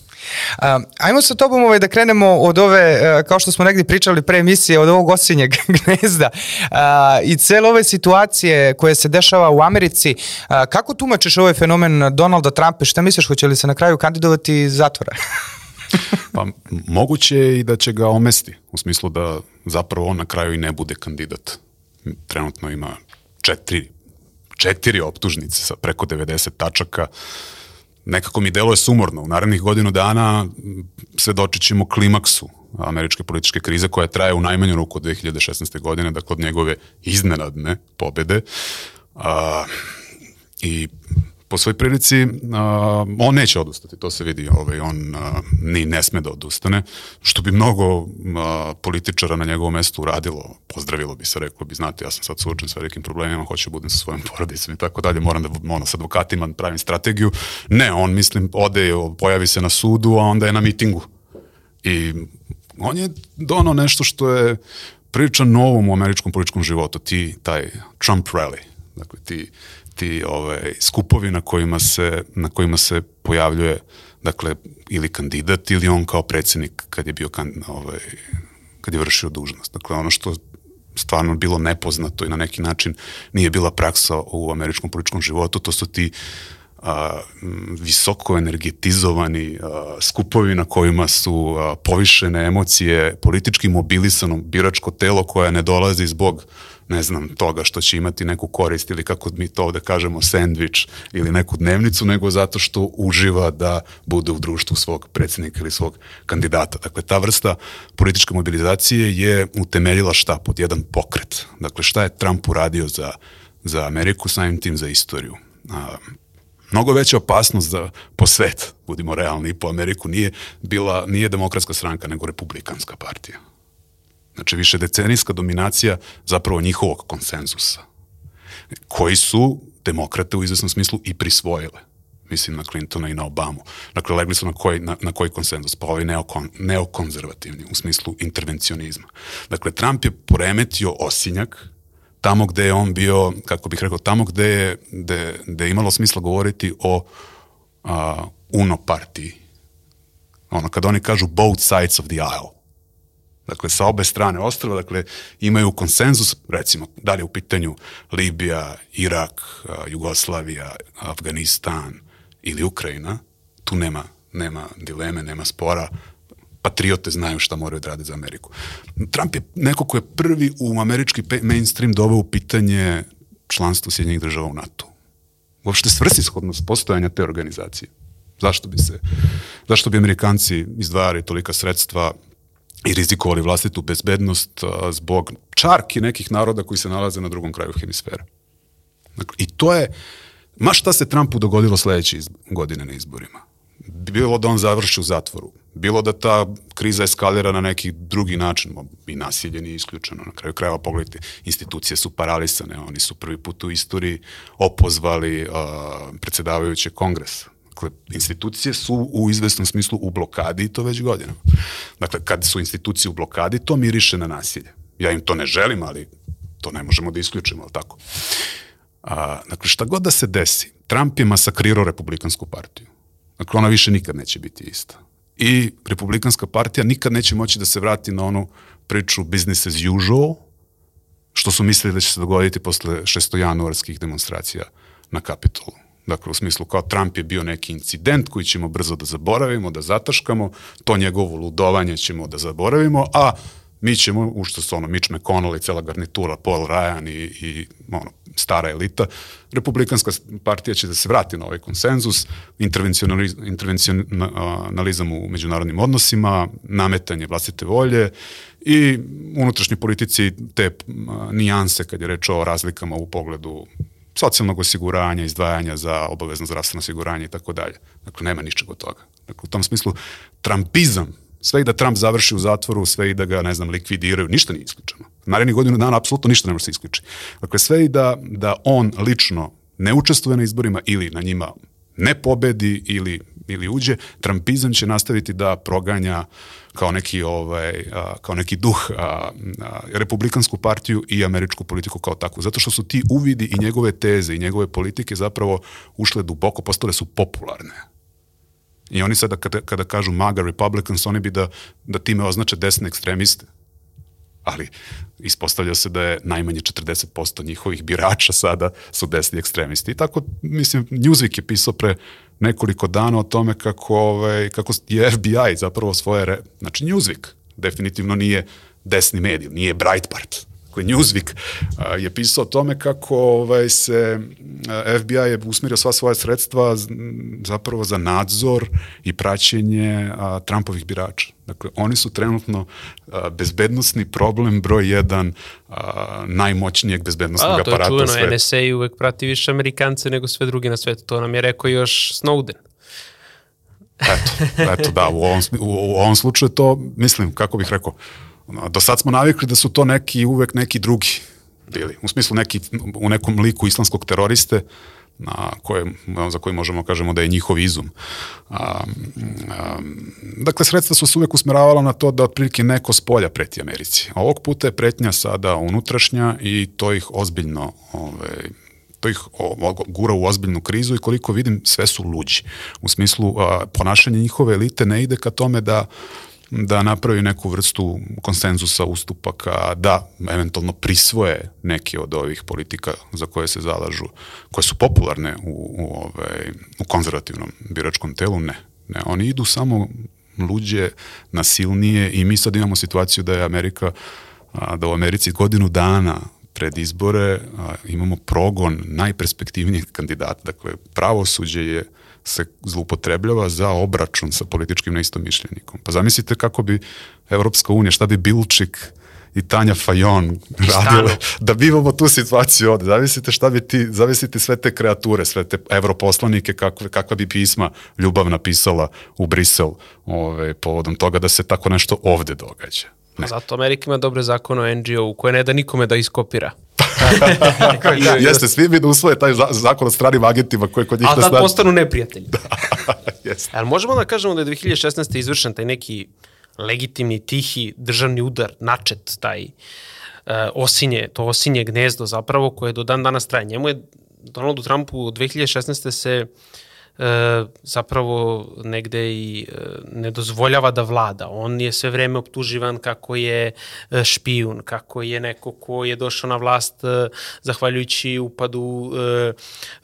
Um, ajmo sa tobom ovaj, da krenemo od ove, uh, kao što smo negdje pričali pre emisije, od ovog osinjeg <laughs> gnezda uh, i cele ove situacije koje se dešava u Americi. Uh, kako tumačiš ovaj fenomen Donalda Trumpa? i Šta misliš, hoće li se na kraju kandidovati iz zatvora? <laughs> Pa moguće je i da će ga omesti, u smislu da zapravo on na kraju i ne bude kandidat. Trenutno ima četiri, četiri optužnice sa preko 90 tačaka. Nekako mi deluje sumorno. U narednih godinu dana svedočit ćemo klimaksu američke političke krize koja traje u najmanju ruku od 2016. godine, dakle od njegove iznenadne pobede. A, I po svoj prilici uh, on neće odustati, to se vidi, ovaj, on uh, ni ne sme da odustane, što bi mnogo uh, političara na njegovom mestu uradilo, pozdravilo bi se, reklo bi, znate, ja sam sad suočen sa velikim problemima, hoću da budem sa svojom porodicom i tako dalje, moram da ono, s advokatima pravim strategiju. Ne, on, mislim, ode, pojavi se na sudu, a onda je na mitingu. I on je donao nešto što je priča novom u američkom političkom životu, ti, taj Trump rally, dakle ti, ti ovaj, skupovi na kojima, se, na kojima se pojavljuje dakle, ili kandidat ili on kao predsjednik kad je bio kan, ovaj, kad je vršio dužnost. Dakle, ono što stvarno bilo nepoznato i na neki način nije bila praksa u američkom političkom životu, to su ti a, visoko energetizovani a, skupovi na kojima su a, povišene emocije, politički mobilisano biračko telo koje ne dolazi zbog ne znam, toga što će imati neku korist ili kako mi to ovde kažemo sendvič ili neku dnevnicu, nego zato što uživa da bude u društvu svog predsednika ili svog kandidata. Dakle, ta vrsta političke mobilizacije je utemeljila šta pod jedan pokret. Dakle, šta je Trump uradio za, za Ameriku, samim tim za istoriju. A, mnogo veća opasnost za, po svet, budimo realni, po Ameriku, nije bila, nije demokratska stranka, nego republikanska partija. Znači, više decenijska dominacija zapravo njihovog konsenzusa, koji su demokrate u izvesnom smislu i prisvojile mislim na Clintona i na Obamu. Dakle, legli su na koji, na, na koji konsenzus? Pa ovaj neokon, neokonzervativni, u smislu intervencionizma. Dakle, Trump je poremetio osinjak tamo gde je on bio, kako bih rekao, tamo gde je, gde, gde je imalo smisla govoriti o a, uno partiji. Ono, kada oni kažu both sides of the aisle. Dakle, sa obe strane ostrava, dakle, imaju konsenzus, recimo, da li je u pitanju Libija, Irak, Jugoslavija, Afganistan ili Ukrajina, tu nema, nema dileme, nema spora, patriote znaju šta moraju da rade za Ameriku. Trump je neko ko je prvi u američki mainstream doveo u pitanje članstva Sjedinjenih država u NATO. Uopšte svrsishodnost postojanja te organizacije. Zašto bi se, zašto bi Amerikanci izdvajali tolika sredstva i rizikovali vlastitu bezbednost zbog čarki nekih naroda koji se nalaze na drugom kraju hemisfere. Dakle, I to je, ma šta se Trumpu dogodilo sledeće godine na izborima. Bilo da on završi u zatvoru, bilo da ta kriza eskalira na neki drugi način, i nasilje nije isključeno, na kraju krajeva pogledajte, institucije su paralisane, oni su prvi put u istoriji opozvali uh, predsedavajuće kongresa, Dakle, institucije su u izvesnom smislu u blokadi i to već godinama. Dakle, kad su institucije u blokadi, to miriše na nasilje. Ja im to ne želim, ali to ne možemo da isključimo, ali tako. A, dakle, šta god da se desi, Trump je masakrirao Republikansku partiju. Dakle, ona više nikad neće biti ista. I Republikanska partija nikad neće moći da se vrati na onu priču business as usual, što su mislili da će se dogoditi posle šestojanuarskih demonstracija na Kapitolu. Dakle, u smislu kao Trump je bio neki incident koji ćemo brzo da zaboravimo, da zataškamo, to njegovo ludovanje ćemo da zaboravimo, a mi ćemo, u što su ono Mitch McConnell i cela garnitura, Paul Ryan i, i ono, stara elita, republikanska partija će da se vrati na ovaj konsenzus, intervencionalizam u međunarodnim odnosima, nametanje vlastite volje i unutrašnje politici te nijanse kad je reč o razlikama u pogledu socijalnog osiguranja, izdvajanja za obavezno zdravstveno osiguranje i tako dalje. Dakle, nema ničeg od toga. Dakle, u tom smislu, Trumpizam, sve i da Trump završi u zatvoru, sve i da ga, ne znam, likvidiraju, ništa nije isključeno. Narednih godinu dana apsolutno ništa ne može se isključiti. Dakle, sve i da, da on lično ne učestvuje na izborima ili na njima ne pobedi ili, ili uđe, Trumpizam će nastaviti da proganja kao neki ovaj a, kao neki duh a, a, republikansku partiju i američku politiku kao takvu. Zato što su ti uvidi i njegove teze i njegove politike zapravo ušle duboko postale su popularne. I oni sada kada, kada kažu MAGA Republicans oni bi da, da time označe desne ekstremiste. Ali ispostavlja se da je najmanje 40% njihovih birača sada su desni ekstremisti. I tako, mislim, Newsweek je pisao pre nekoliko dana o tome kako, ovaj, kako je FBI zapravo svoje, re... znači Newsweek definitivno nije desni medij, nije Breitbart. Dakle, Newsweek a, je pisao o tome kako ovaj, se FBI je usmerio sva svoje sredstva zapravo za nadzor i praćenje a, Trumpovih birača. Dakle, oni su trenutno a, bezbednosni problem broj jedan a, najmoćnijeg bezbednostnog aparata sveta. A, to je čuveno, NSA uvek prati više Amerikance nego sve druge na svetu. To nam je rekao još Snowden. Eto, eto da, u ovom, u, u ovom slučaju to, mislim, kako bih rekao, do sad smo navikli da su to neki, uvek neki drugi bili. U smislu neki, u nekom liku islamskog teroriste, na koje, za koji možemo kažemo da je njihov izum. A, a, dakle, sredstva su se uvek usmeravala na to da otprilike neko s polja preti Americi. A ovog puta je pretnja sada unutrašnja i to ih ozbiljno ove, ovaj, to ih gura u ozbiljnu krizu i koliko vidim sve su luđi. U smislu a, ponašanje njihove elite ne ide ka tome da da napravi neku vrstu konsenzusa, ustupaka, da eventualno prisvoje neke od ovih politika za koje se zalažu, koje su popularne u, u, ovaj, u konzervativnom biračkom telu, ne. ne. Oni idu samo luđe, nasilnije i mi sad imamo situaciju da je Amerika, da u Americi godinu dana pred izbore a, imamo progon najperspektivnijih kandidata. Dakle, pravosuđe je se zlupotrebljava za obračun sa političkim neistomišljenikom. Pa zamislite kako bi Evropska unija, šta bi Bilčik i Tanja Fajon radile da bi imamo tu situaciju ovde. Zamislite šta bi ti, zamislite sve te kreature, sve te evroposlanike, kakve, kakva bi pisma ljubav napisala u Brisel ove, povodom toga da se tako nešto ovde događa. Ne. Zato Amerika ima dobre zakone o NGO-u koje ne da nikome da iskopira. <laughs> da, jeste, svi bi da usvoje taj zakon o stranim agentima koje kod njih... A da postanu neprijatelji. <laughs> da, jeste. Ali možemo da kažemo da je 2016. izvršen taj neki legitimni, tihi državni udar, načet, taj uh, osinje, to osinje gnezdo zapravo koje do dan danas traje. Njemu je Donaldu Trumpu 2016. se uh, zapravo negde i e, ne dozvoljava da vlada. On je sve vreme optuživan kako je e, špijun, kako je neko ko je došao na vlast e, zahvaljujući upadu e,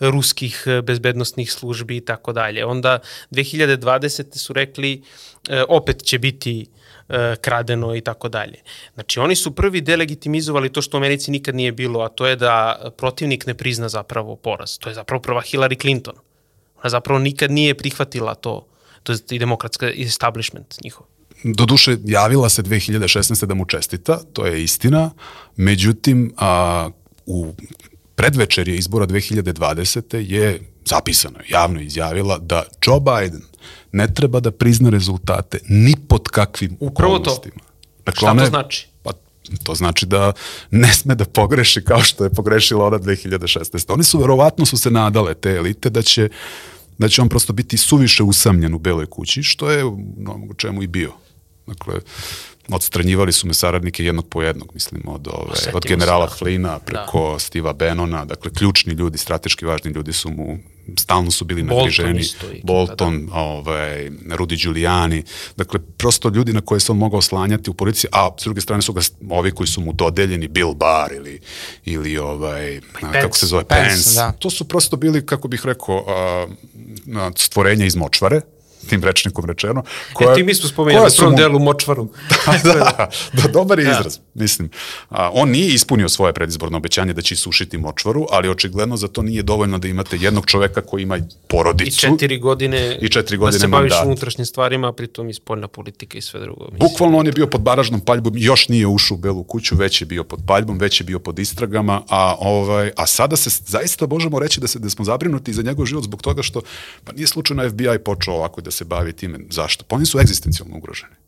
ruskih bezbednostnih službi i tako dalje. Onda 2020. su rekli e, opet će biti e, kradeno i tako dalje. Znači, oni su prvi delegitimizovali to što u Americi nikad nije bilo, a to je da protivnik ne prizna zapravo poraz. To je zapravo prva Hillary Clinton a zapravo nikad nije prihvatila to, to je i demokratska establishment njihov. Doduše, javila se 2016. da mu čestita, to je istina, međutim, a, u predvečerje izbora 2020. je zapisano, javno izjavila da Joe Biden ne treba da prizna rezultate ni pod kakvim Upravo okolnostima. To. Dakle, Šta to znači? Pa, to znači da ne sme da pogreši kao što je pogrešila ona 2016. Oni su verovatno su se nadale te elite da će da će on prosto biti suviše usamljen u Beloj kući, što je u čemu i bio. Dakle, odstranjivali su me saradnike jednog po jednog, mislim, od, ove, od generala se. Flina da. preko da. Stiva Benona, dakle, ključni ljudi, strateški važni ljudi su mu, stalno su bili nagriženi. Bolton, da. ovaj, Rudi Giuliani, dakle, prosto ljudi na koje se on mogao slanjati u policiji, a s druge strane su ga ovi koji su mu dodeljeni, Bill Barr ili, ili ovaj, Pence. kako se zove, Pence. Pence. Da. To su prosto bili, kako bih rekao, a, stvorenja iz močvare, tim rečnikom rečeno. Koja, e, ti mi smo spomenuli u prvom delu močvaru. <laughs> da, da, dobar je da. izraz, mislim. A, on nije ispunio svoje predizborno obećanje da će isušiti močvaru, ali očigledno za to nije dovoljno da imate jednog čoveka koji ima porodicu. I četiri godine, i četiri godine da se baviš mandat. unutrašnjim stvarima, pritom i spoljna politika i sve drugo. Mislim. Bukvalno on je bio pod baražnom paljbom, još nije ušao u Belu kuću, već je bio pod paljbom, već je bio pod istragama, a, ovaj, a sada se zaista možemo reći da, se, da smo zabrinuti za njegov život zbog toga što pa nije slučajno FBI počeo ovako da se bavi time. Zašto? Pa oni su egzistencijalno ugroženi.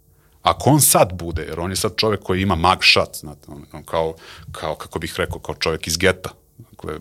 Ako on sad bude, jer on je sad čovek koji ima mugshot, znate, on, on kao, kao, kako bih rekao, kao čovek iz geta. Dakle,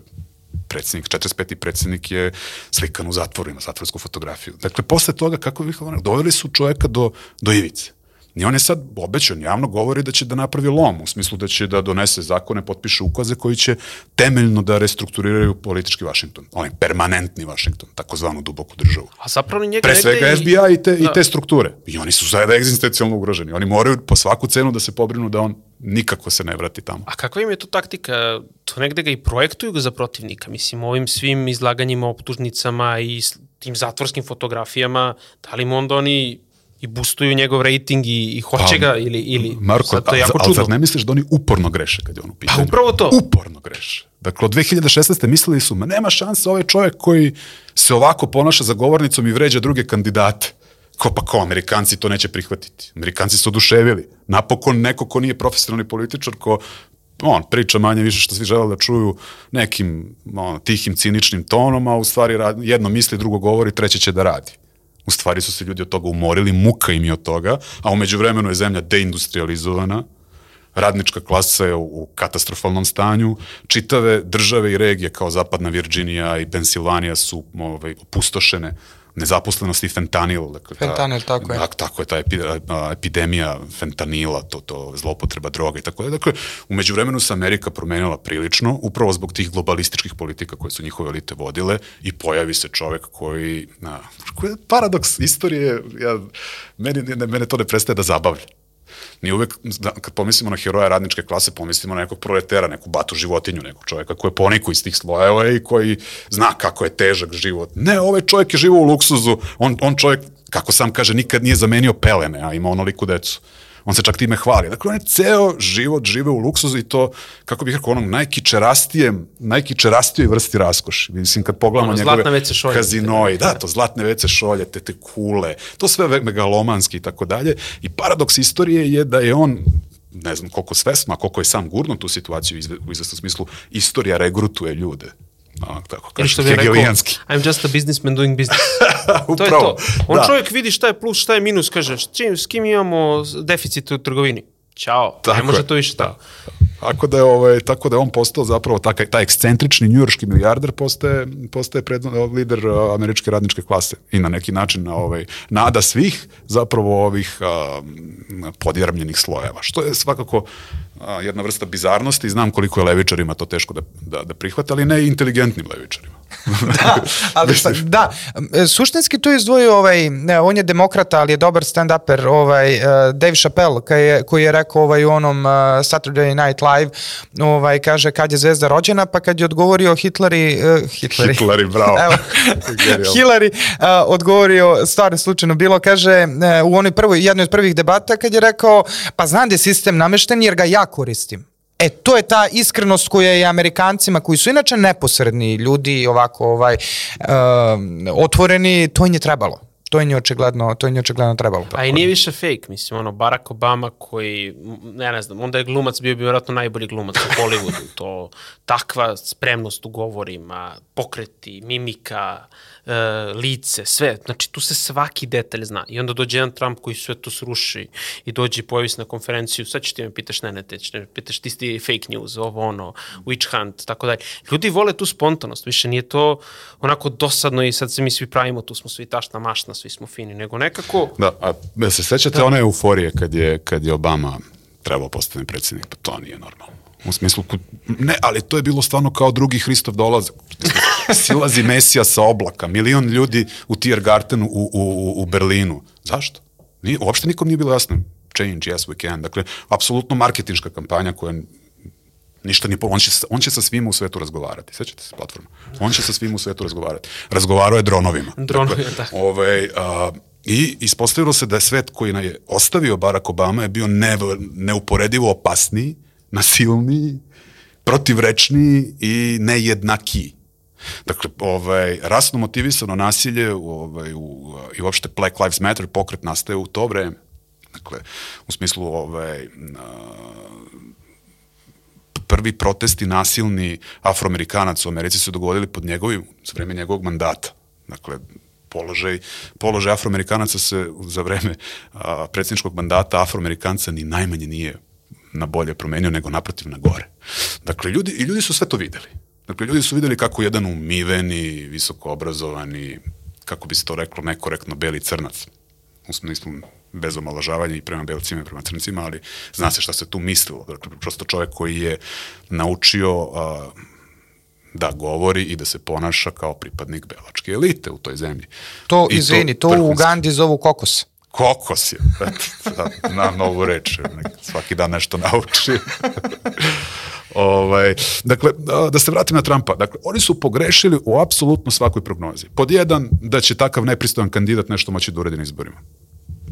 predsednik, 45. predsednik je slikan u zatvoru, ima zatvorsku fotografiju. Dakle, posle toga, kako bih, doveli su čoveka do, do ivice. I on je sad obećan, javno govori da će da napravi lom, u smislu da će da donese zakone, potpiše ukaze koji će temeljno da restrukturiraju politički Vašington. Onaj permanentni Vašington, takozvanu duboku državu. A zapravo njega Pre svega i... FBI i te, da. i te strukture. I oni su sada egzistencijalno ugroženi. Oni moraju po svaku cenu da se pobrinu da on nikako se ne vrati tamo. A kakva im je to taktika? To negde ga i projektuju ga za protivnika. Mislim, ovim svim izlaganjima, optužnicama i tim zatvorskim fotografijama, da li mu onda oni i boostuju njegov rating i, i hoće pa, ga ili, ili Marko, sad, to je jako čudno. Ali zar ne misliš da oni uporno greše kad je on u pitanju? Pa upravo to. Uporno greše. Dakle, od 2016. mislili su, ma nema šanse ovaj čovjek koji se ovako ponaša za govornicom i vređa druge kandidate. Ko pa ko, Amerikanci to neće prihvatiti. Amerikanci su oduševili. Napokon neko ko nije profesionalni političar, ko on priča manje više što svi žele da čuju nekim on, tihim, ciničnim tonom, a u stvari jedno misli, drugo govori, treće će da radi. U stvari su se ljudi od toga umorili, muka im je od toga, a umeđu vremenu je zemlja deindustrializovana, radnička klasa je u katastrofalnom stanju, čitave države i regije kao zapadna Virginija i Pensilvanija su ovaj, opustošene nezaposlenost i fentanil. Dakle, Fentanil, tako je. Tak, tako je ta epi, epidemija fentanila, to, to zloupotreba droga i tako je. Dakle, umeđu vremenu se Amerika promenila prilično, upravo zbog tih globalističkih politika koje su njihove elite vodile i pojavi se čovek koji, na, koji je paradoks istorije, ja, meni, ne, mene to ne prestaje da zabavlja. Mi uvek, da, kad pomislimo na heroja radničke klase, pomislimo na nekog proletera, neku batu životinju, nekog čoveka koji je poniku iz tih slojeva i koji zna kako je težak život. Ne, ovaj čovjek je živo u luksuzu, on, on čovjek, kako sam kaže, nikad nije zamenio pelene, a ima onoliku decu. On se čak time hvali. Dakle, on je ceo život žive u luksuzu i to, kako bih rekao, onom najkičerastijem, najkičerastijoj vrsti raskoši. Mislim, kad pogledamo Ono, njegove kazinoi, da, to zlatne WC šolje, te, te kule, to sve ve- megalomanski i tako dalje. I paradoks istorije je da je on ne znam koliko svesma, koliko je sam gurno tu situaciju izve- u izvesnom smislu, istorija regrutuje ljude. A, tako kaže, što bih rekao. I'm just a businessman doing business. <laughs> to je to. On da. čovjek vidi šta je plus, šta je minus, kaže, s, čim, s kim imamo deficit u trgovini? Ćao, ne Tako može je, to više tako. Tako da je ovaj tako da je on postao zapravo taj taj ekscentrični njujorški milijarder postaje postaje pred, lider američke radničke klase. I na neki način na ovaj nada svih zapravo ovih uh, podjarmljenih slojeva što je svakako uh, jedna vrsta bizarnosti. Znam koliko je levičarima to teško da da da prihvate ali ne inteligentnim levičarima da, ali pa, da, suštinski tu je izdvojio ovaj, ne, on je demokrata, ali je dobar stand-uper, ovaj, uh, Dave Chappelle, koji je, koji je rekao ovaj, u onom uh, Saturday Night Live, ovaj, kaže kad je zvezda rođena, pa kad je odgovorio Hitleri, uh, Hitleri, Hitleri, bravo. <laughs> Evo. Hillary uh, odgovorio, stvarno slučajno bilo, kaže uh, u onoj prvoj, jednoj od prvih debata kad je rekao, pa znam da je sistem namešten jer ga ja koristim. E, to je ta iskrenost koja je Amerikancima, koji su inače neposredni ljudi, ovako, ovaj, um, otvoreni, to im je trebalo. To je očigledno, to je očigledno trebalo. A i nije više fake, mislim, ono, Barack Obama koji, ne, ne znam, onda je glumac bio bi vjerojatno najbolji glumac u Hollywoodu, to takva spremnost u govorima, pokreti, mimika, e, lice, sve, znači tu se svaki detalj zna i onda dođe jedan Trump koji sve to sruši i dođe i pojavi se na konferenciju, sad ćeš ti me pitaš, ne, ne, te me pitaš, ti si fake news, ovo ono, witch hunt, tako dalje. Ljudi vole tu spontanost, više nije to onako dosadno i sad se mi svi pravimo, tu smo svi tašna mašna, svi smo fini, nego nekako, Da, a da se sećate one euforije kad je, kad je Obama trebao postane predsjednik, pa to nije normalno. U smislu, ne, ali to je bilo stvarno kao drugi Hristov dolazak. <laughs> Silazi Mesija sa oblaka, milion ljudi u Tiergartenu u, u, u- Berlinu. Zašto? Nije, uopšte nikom nije bilo jasno. Change, yes we can. Dakle, apsolutno marketinška kampanja koja ništa ni on će, on će sa svima u svetu razgovarati. Sećate se platforma? On će sa svima u svetu razgovarati. Razgovarao je dronovima. Dronovima, dakle, da. Ovaj, a, I ispostavilo se da je svet koji je ostavio Barack Obama je bio ne, neuporedivo opasniji, nasilniji, protivrečniji i nejednakiji. Dakle, ovaj, rasno motivisano nasilje ovaj, u, i uopšte Black Lives Matter pokret nastaje u to vreme. Dakle, u smislu ovaj, prvi protesti nasilni afroamerikanac u Americi su dogodili pod njegovim, za vreme njegovog mandata. Dakle, položaj, položaj afroamerikanaca se za vreme a, predsjedničkog mandata afroamerikanca ni najmanje nije na bolje promenio, nego naprotiv na gore. Dakle, ljudi, i ljudi su sve to videli. Dakle, ljudi su videli kako jedan umiveni, visoko obrazovani, kako bi se to reklo, nekorektno beli crnac, u smislu bez omalažavanja i prema belcima i prema crncima, ali zna se šta se tu mislilo. Dakle, prosto čovjek koji je naučio a, da govori i da se ponaša kao pripadnik belačke elite u toj zemlji. To, I izvini, to, u vrhunski. Ugandi zovu kokos. Kokos je. Da, na novu reč. Svaki dan nešto nauči. <laughs> ovaj, dakle, da- se vratim na Trumpa. Dakle, oni su pogrešili u apsolutno svakoj prognozi. Pod jedan, da će takav nepristojan kandidat nešto moći da uredi na izborima.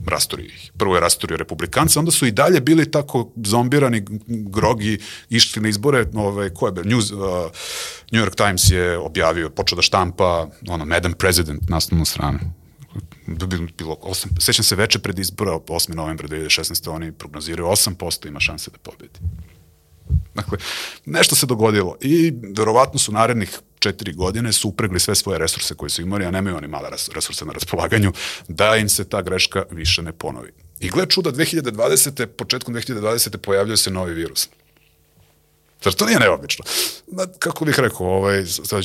Rasturio ih. Prvo je rasturio republikanca, onda su i dalje bili tako zombirani, grogi, išli na izbore, ovaj, ko je bio? News, uh, New York Times je objavio, počeo da štampa ono, Madam President naslovnu stranu bilo, bilo osam, sećam se veče pred izbora, 8. novembra 2016. oni prognoziraju 8% ima šanse da pobedi. Dakle, nešto se dogodilo i verovatno su narednih četiri godine su upregli sve svoje resurse koje su imali, a nemaju oni male res- resurse na raspolaganju, da im se ta greška više ne ponovi. I gled čuda, 2020. početkom 2020. pojavljuje se novi virus. Zar to nije neobično? Ma, kako bih rekao, ovaj, sad,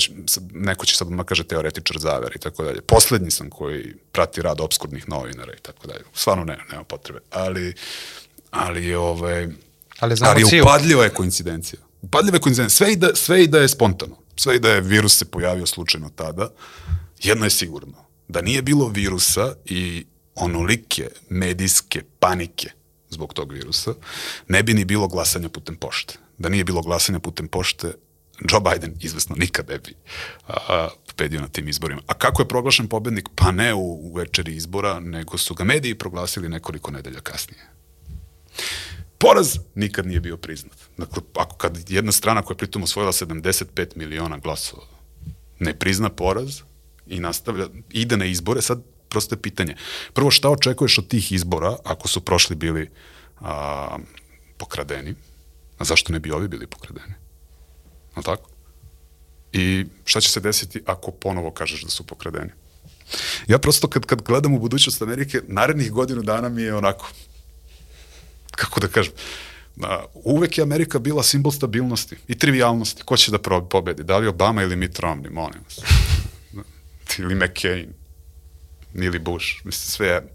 neko će sad ma kaže teoretičar zaver i tako dalje. Poslednji sam koji prati rad obskurnih novinara i tako dalje. Stvarno ne, nema potrebe. Ali, ali, ovaj, Ali ali ciju. upadljiva je koincidencija. Upadljiva je koincidencija. Sve i, da, sve i da je spontano. Sve i da je virus se pojavio slučajno tada. Jedno je sigurno. Da nije bilo virusa i onolike medijske panike zbog tog virusa, ne bi ni bilo glasanja putem pošte. Da nije bilo glasanja putem pošte, Joe Biden izvesno nikad ne bi a, pobedio na tim izborima. A kako je proglašen pobednik? Pa ne u, u večeri izbora, nego su ga mediji proglasili nekoliko nedelja kasnije. Poraz nikad nije bio priznat. Dakle, ako kad jedna strana koja je pritom osvojila 75 miliona glasova ne prizna poraz i nastavlja, ide na izbore, sad prosto je pitanje. Prvo, šta očekuješ od tih izbora ako su prošli bili a, pokradeni? A zašto ne bi ovi bili pokradeni? A tako? I šta će se desiti ako ponovo kažeš da su pokradeni? Ja prosto kad, kad gledam u budućnost Amerike, narednih godinu dana mi je onako, kako da kažem, a, uvek je Amerika bila simbol stabilnosti i trivialnosti. Ko će da pobedi? Da li Obama ili Mitt Romney, molim vas. <laughs> ili McCain, ili Bush, mislim, sve jedno.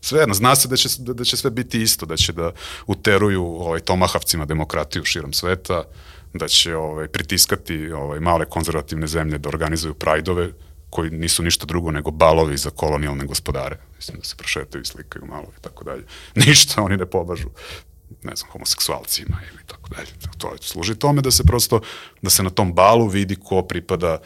Sve jedno, zna se da će, da, da će sve biti isto, da će da uteruju ovaj, tomahavcima demokratiju širom sveta, da će ovaj, pritiskati ovaj, male konzervativne zemlje da organizuju prajdove, koji nisu ništa drugo nego balovi za kolonijalne gospodare. Mislim da se prošetaju i slikaju malo i tako dalje. <laughs> Ništa oni ne pobažu ne znam, homoseksualcima ili tako dalje. To je, služi tome da se prosto, da se na tom balu vidi ko pripada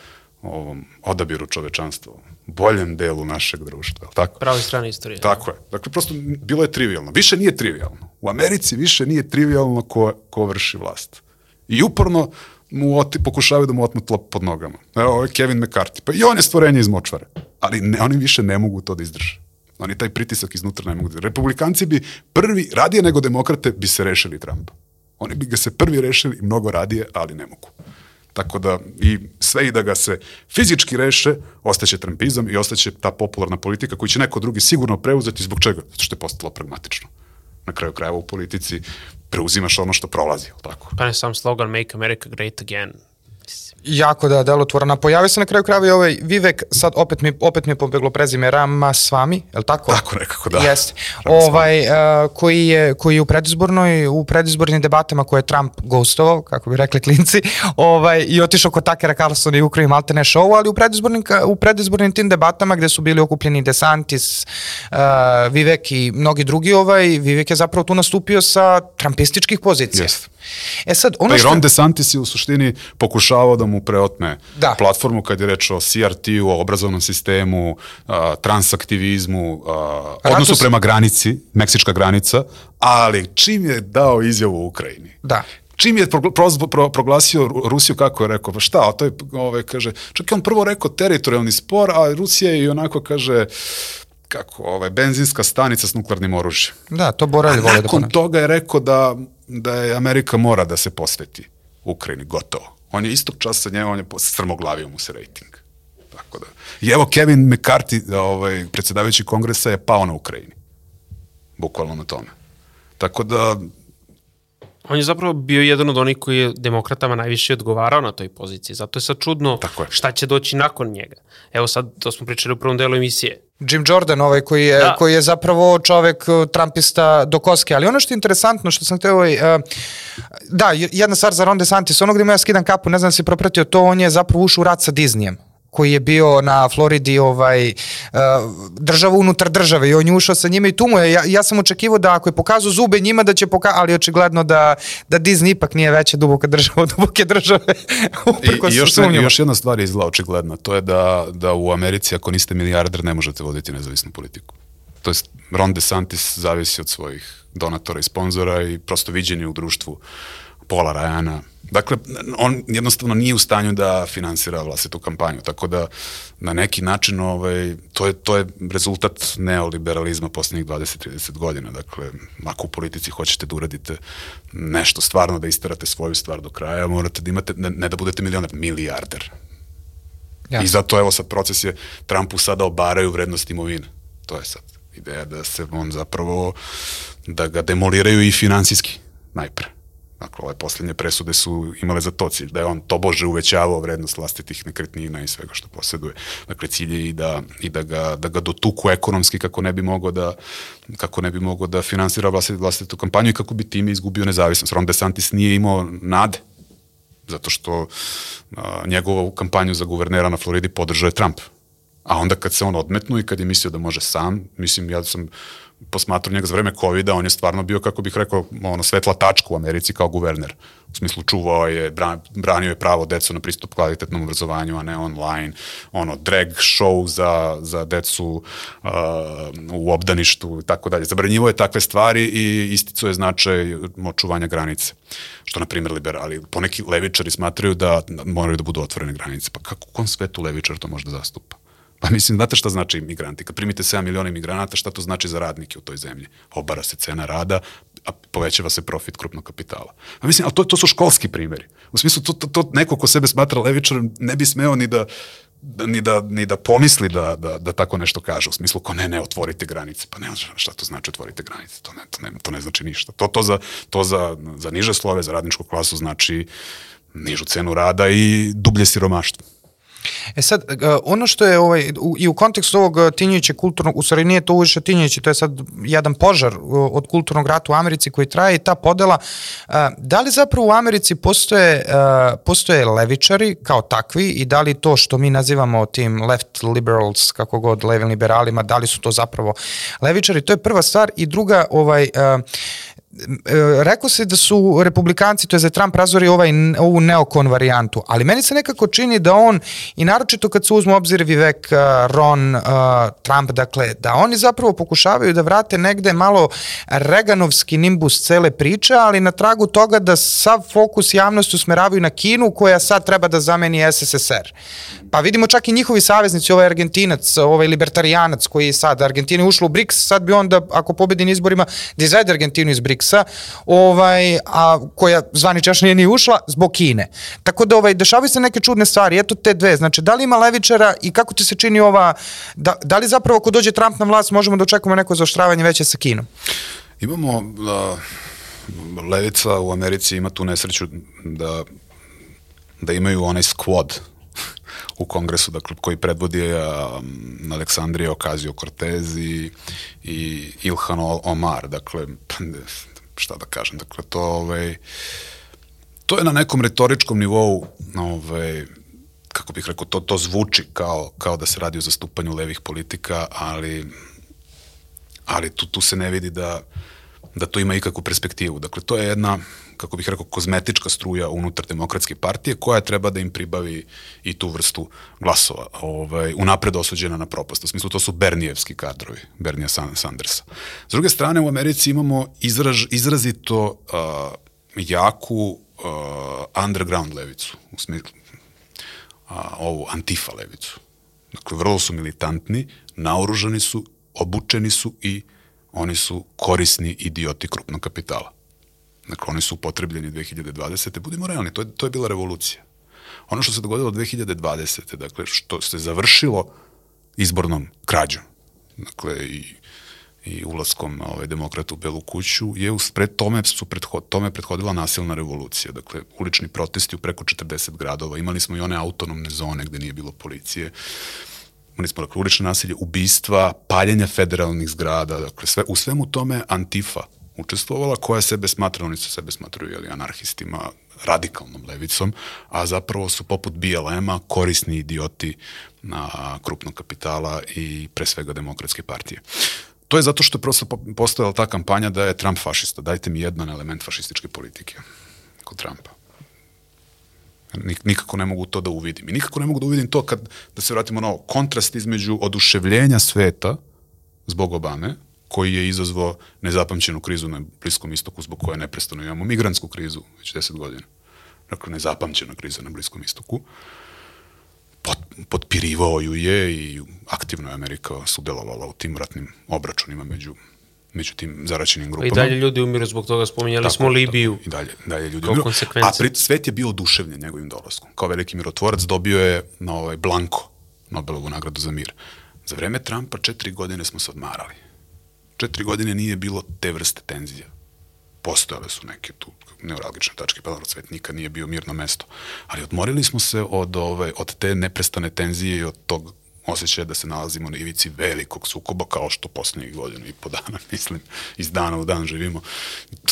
ovom odabiru čovečanstva, boljem delu našeg društva, tako? Pravoj strani istorije. Tako je. Dakle, prosto bilo je trivialno. Više nije trivialno. U Americi više nije trivialno ko, ko vrši vlast. I uporno mu oti, pokušavaju da mu otmu tlo pod nogama. Evo, ovo je Kevin McCarthy. Pa i on je stvorenje iz močvare. Ali ne, oni više ne mogu to da izdrže. Oni taj pritisak iznutra ne mogu da izdrže. Republikanci bi prvi, radije nego demokrate, bi se rešili Trumpa. Oni bi ga se prvi rešili mnogo radije, ali ne mogu. Tako da, i sve i da ga se fizički reše, ostaće trampizam i ostaće ta popularna politika koju će neko drugi sigurno preuzeti zbog čega? Zato što je postalo pragmatično. Na kraju krajeva u politici preuzimaš ono što prolazi, tako? Pa ne sam slogan Make America Great Again. Jako da, delotvorna. Pojavio se na kraju krajeva i ovaj Vivek, sad opet mi, opet mi je pobeglo prezime Ramasvami, je li tako? Tako nekako, da. Jeste. Ovaj, uh, koji, je, koji je u predizbornoj, u predizbornim debatama koje je Trump gostovao, kako bi rekli klinci, ovaj, i otišao kod Takera Carlsona i ukrao im show, ali u predizbornim, u predizbornim tim debatama gde su bili okupljeni DeSantis, uh, Vivek i mnogi drugi, ovaj, Vivek je zapravo tu nastupio sa trumpističkih pozicija. Jeste. E sad, ono Pa i što... Ron DeSantis je u suštini pokušavao da mu preotme Da. platformu kad je reč o CRT-u, o obrazovnom sistemu, a, transaktivizmu, a, odnosu prema granici, meksička granica, ali čim je dao izjavu u Ukrajini, Da. Čim je proglasio Ru- Rusiju, kako je rekao, pa šta, a to je, ove, kaže, čak je on prvo rekao teritorijalni spor, a Rusija je i onako kaže, kako, ovaj, benzinska stanica s nuklearnim oružjem. Da, to Borelj A vole da nakon ponavlja. toga je rekao da, da je Amerika mora da se posveti Ukrajini, gotovo. On je istog časa njega, on je strmoglavio mu se rejting. Tako da. I evo Kevin McCarthy, ovaj, predsjedavajući kongresa, je pao na Ukrajini. Bukvalno na tome. Tako da, On je zapravo bio jedan od onih koji je demokratama najviše odgovarao na toj poziciji. Zato je sad čudno Tako je. šta će doći nakon njega. Evo sad, to smo pričali u prvom delu emisije. Jim Jordan, ovaj koji je, Da. koji je zapravo čovek uh, Trumpista do koske, ali ono što je interesantno, što sam hteo, ovaj, uh, da, jedna stvar za Ron DeSantis, ono gde mu ja skidam kapu, ne znam da si propratio to, on je zapravo ušao u rat sa Disneyem koji je bio na Floridi ovaj uh, država unutar države i on je ušao sa njima i tu mu je, ja, ja sam očekivao da ako je pokazao zube njima da će poka ali očigledno da, da Disney ipak nije veća duboka država od duboke države <laughs> I, i još, sumnjama. još jedna stvar je izgleda očigledna, to je da, da u Americi ako niste milijarder ne možete voditi nezavisnu politiku. To jest Ron DeSantis zavisi od svojih donatora i sponzora i prosto viđenje u društvu Pola Rajana. Dakle, on jednostavno nije u stanju da finansira vlastitu kampanju, tako da na neki način ovaj, to, je, to je rezultat neoliberalizma poslednjih 20-30 godina. Dakle, ako u politici hoćete da uradite nešto stvarno, da isterate svoju stvar do kraja, morate da imate, ne, ne da budete milioner, milijarder. Jasno. I zato evo sad proces je Trumpu sada obaraju vrednost imovine. To je sad ideja da se on zapravo, da ga demoliraju i finansijski najpre. Dakle, ove posljednje presude su imale za to cilj, da je on tobože uvećavao vrednost vlastitih nekretnina i svega što posjeduje. Dakle, cilj je i da, i da, ga, da ga dotuku ekonomski kako ne bi mogao da, kako ne bi mogao da finansira vlastitu, vlastitu kampanju i kako bi time izgubio nezavisnost. Ron DeSantis nije imao nade zato što a, njegovu kampanju za guvernera na Floridi podržao je Trump. A onda kad se on odmetnu i kad je mislio da može sam, mislim, ja sam posmatrao njega za vreme covid on je stvarno bio, kako bih rekao, ono, svetla tačka u Americi kao guverner. U smislu čuvao je, branio je pravo decu na pristup kvalitetnom obrazovanju, a ne online. Ono, drag show za, za decu uh, u obdaništu i tako dalje. Zabranjivo je takve stvari i isticao je značaj očuvanja granice. Što, na primjer, liberali, poneki levičari smatraju da moraju da budu otvorene granice. Pa kako u kom svetu levičar to može da zastupa? Pa mislim, znate šta znači imigranti? Kad primite 7 miliona imigranata, šta to znači za radnike u toj zemlji? Obara se cena rada, a povećava se profit krupnog kapitala. Pa mislim, ali to, to su školski primjeri. U smislu, to, to, to neko ko sebe smatra levičarom ne bi smeo ni da, ni da, ni da pomisli da, da, da tako nešto kaže, u smislu ko ne, ne, otvorite granice. Pa ne, šta to znači otvorite granice? To ne, to ne, to ne znači ništa. To, to, za, to za, za niže slove, za radničku klasu znači nižu cenu rada i dublje siromaštvo. E sad, e, ono što je ovaj, u, i u kontekstu ovog e, tinjajuće kulturnog, u stvari nije to uviše tinjajuće, to je sad jedan požar e, od kulturnog rata u Americi koji traje i ta podela, da li zapravo u Americi postoje, postoje levičari kao takvi i da li to što mi nazivamo tim left liberals, kako god, levim liberalima, da li su to zapravo levičari, to je prva stvar i druga, ovaj, E, rekao se da su republikanci, to je za Trump razvori ovaj, ovu neokon varijantu, ali meni se nekako čini da on, i naročito kad se uzme obzir Vivek, uh, Ron, uh, Trump, dakle, da oni zapravo pokušavaju da vrate negde malo Reganovski nimbus cele priče, ali na tragu toga da sav fokus javnosti usmeravaju na Kinu, koja sad treba da zameni SSSR. Pa vidimo čak i njihovi saveznici, ovaj Argentinac, ovaj libertarijanac koji je sad, Argentina ušla u BRICS, sad bi onda, ako pobedi na izborima, da izvede Argentinu iz BRICS-a, ovaj, a koja zvaničašnije nije ušla zbog Kine. Tako da ovaj, dešavaju se neke čudne stvari, eto te dve. Znači, da li ima levičara i kako ti se čini ova, da, da li zapravo ako dođe Trump na vlast možemo da očekujemo neko zaoštravanje veće sa Kinom? Imamo, da, levica u Americi ima tu nesreću da da imaju onaj squad <laughs> u kongresu, dakle, koji predvodi um, Aleksandrija Ocasio-Cortez i, i Ilhan Omar, dakle, šta da kažem, dakle, to, ovaj, to je na nekom retoričkom nivou, ovaj, kako bih rekao, to, to zvuči kao, kao da se radi o zastupanju levih politika, ali, ali tu, tu se ne vidi da, da to ima ikakvu perspektivu. Dakle, to je jedna kako bih rekao, kozmetička struja unutar demokratske partije koja treba da im pribavi i tu vrstu glasova, ovaj, unapred osuđena na propast. U smislu, to su Bernijevski kadrovi, Bernija Sandersa. S druge strane, u Americi imamo izraž, izrazito uh, jaku uh, underground levicu, u smislu, uh, ovu antifa levicu. Dakle, vrlo su militantni, naoružani su, obučeni su i oni su korisni idioti krupnog kapitala. Dakle, oni su upotrebljeni 2020. Budimo realni, to je, to je bila revolucija. Ono što se dogodilo 2020. Dakle, što se završilo izbornom krađom, dakle, i, i ulaskom ovaj, demokrata u Belu kuću, je uspred tome, su prethod, tome prethodila nasilna revolucija. Dakle, ulični protesti u preko 40 gradova. Imali smo i one autonomne zone gde nije bilo policije. Imali smo dakle, ulične nasilje, ubistva, paljenja federalnih zgrada. Dakle, sve, u svemu tome Antifa, učestvovala, koja sebe smatra, oni su sebe smatruju jeli, anarhistima, radikalnom levicom, a zapravo su poput BLM-a korisni idioti na krupnog kapitala i pre svega demokratske partije. To je zato što je prosto postojala ta kampanja da je Trump fašista. Dajte mi jedan element fašističke politike kod Trumpa. Nikako ne mogu to da uvidim. I nikako ne mogu da uvidim to kad, da se vratimo na ovo, kontrast između oduševljenja sveta zbog Obame, koji je izazvao nezapamćenu krizu na Bliskom istoku zbog koje neprestano imamo migrantsku krizu već 10 godina. Dakle, nezapamćena kriza na Bliskom istoku. Pot, potpirivao ju je i aktivno je Amerika sudelovala u tim ratnim obračunima među među tim zaraćenim grupama. I dalje ljudi umiru zbog toga, spominjali tako, smo Libiju. Tako, I dalje, dalje ljudi umiru. A pri, svet je bio oduševljen njegovim dolaskom. Kao veliki mirotvorac dobio je na ovaj Blanko Nobelovu nagradu za mir. Za vreme Trumpa četiri godine smo se odmarali četiri godine nije bilo te vrste tenzija. postojale su neke tu neuralgične tačke, dobro, svet nikad nije bio mirno mesto. Ali odmorili smo se od, ove, od te neprestane tenzije i od tog osjećaja da se nalazimo na ivici velikog sukoba kao što poslednjih godinu i po dana, <laughs> mislim, iz dana u dan živimo.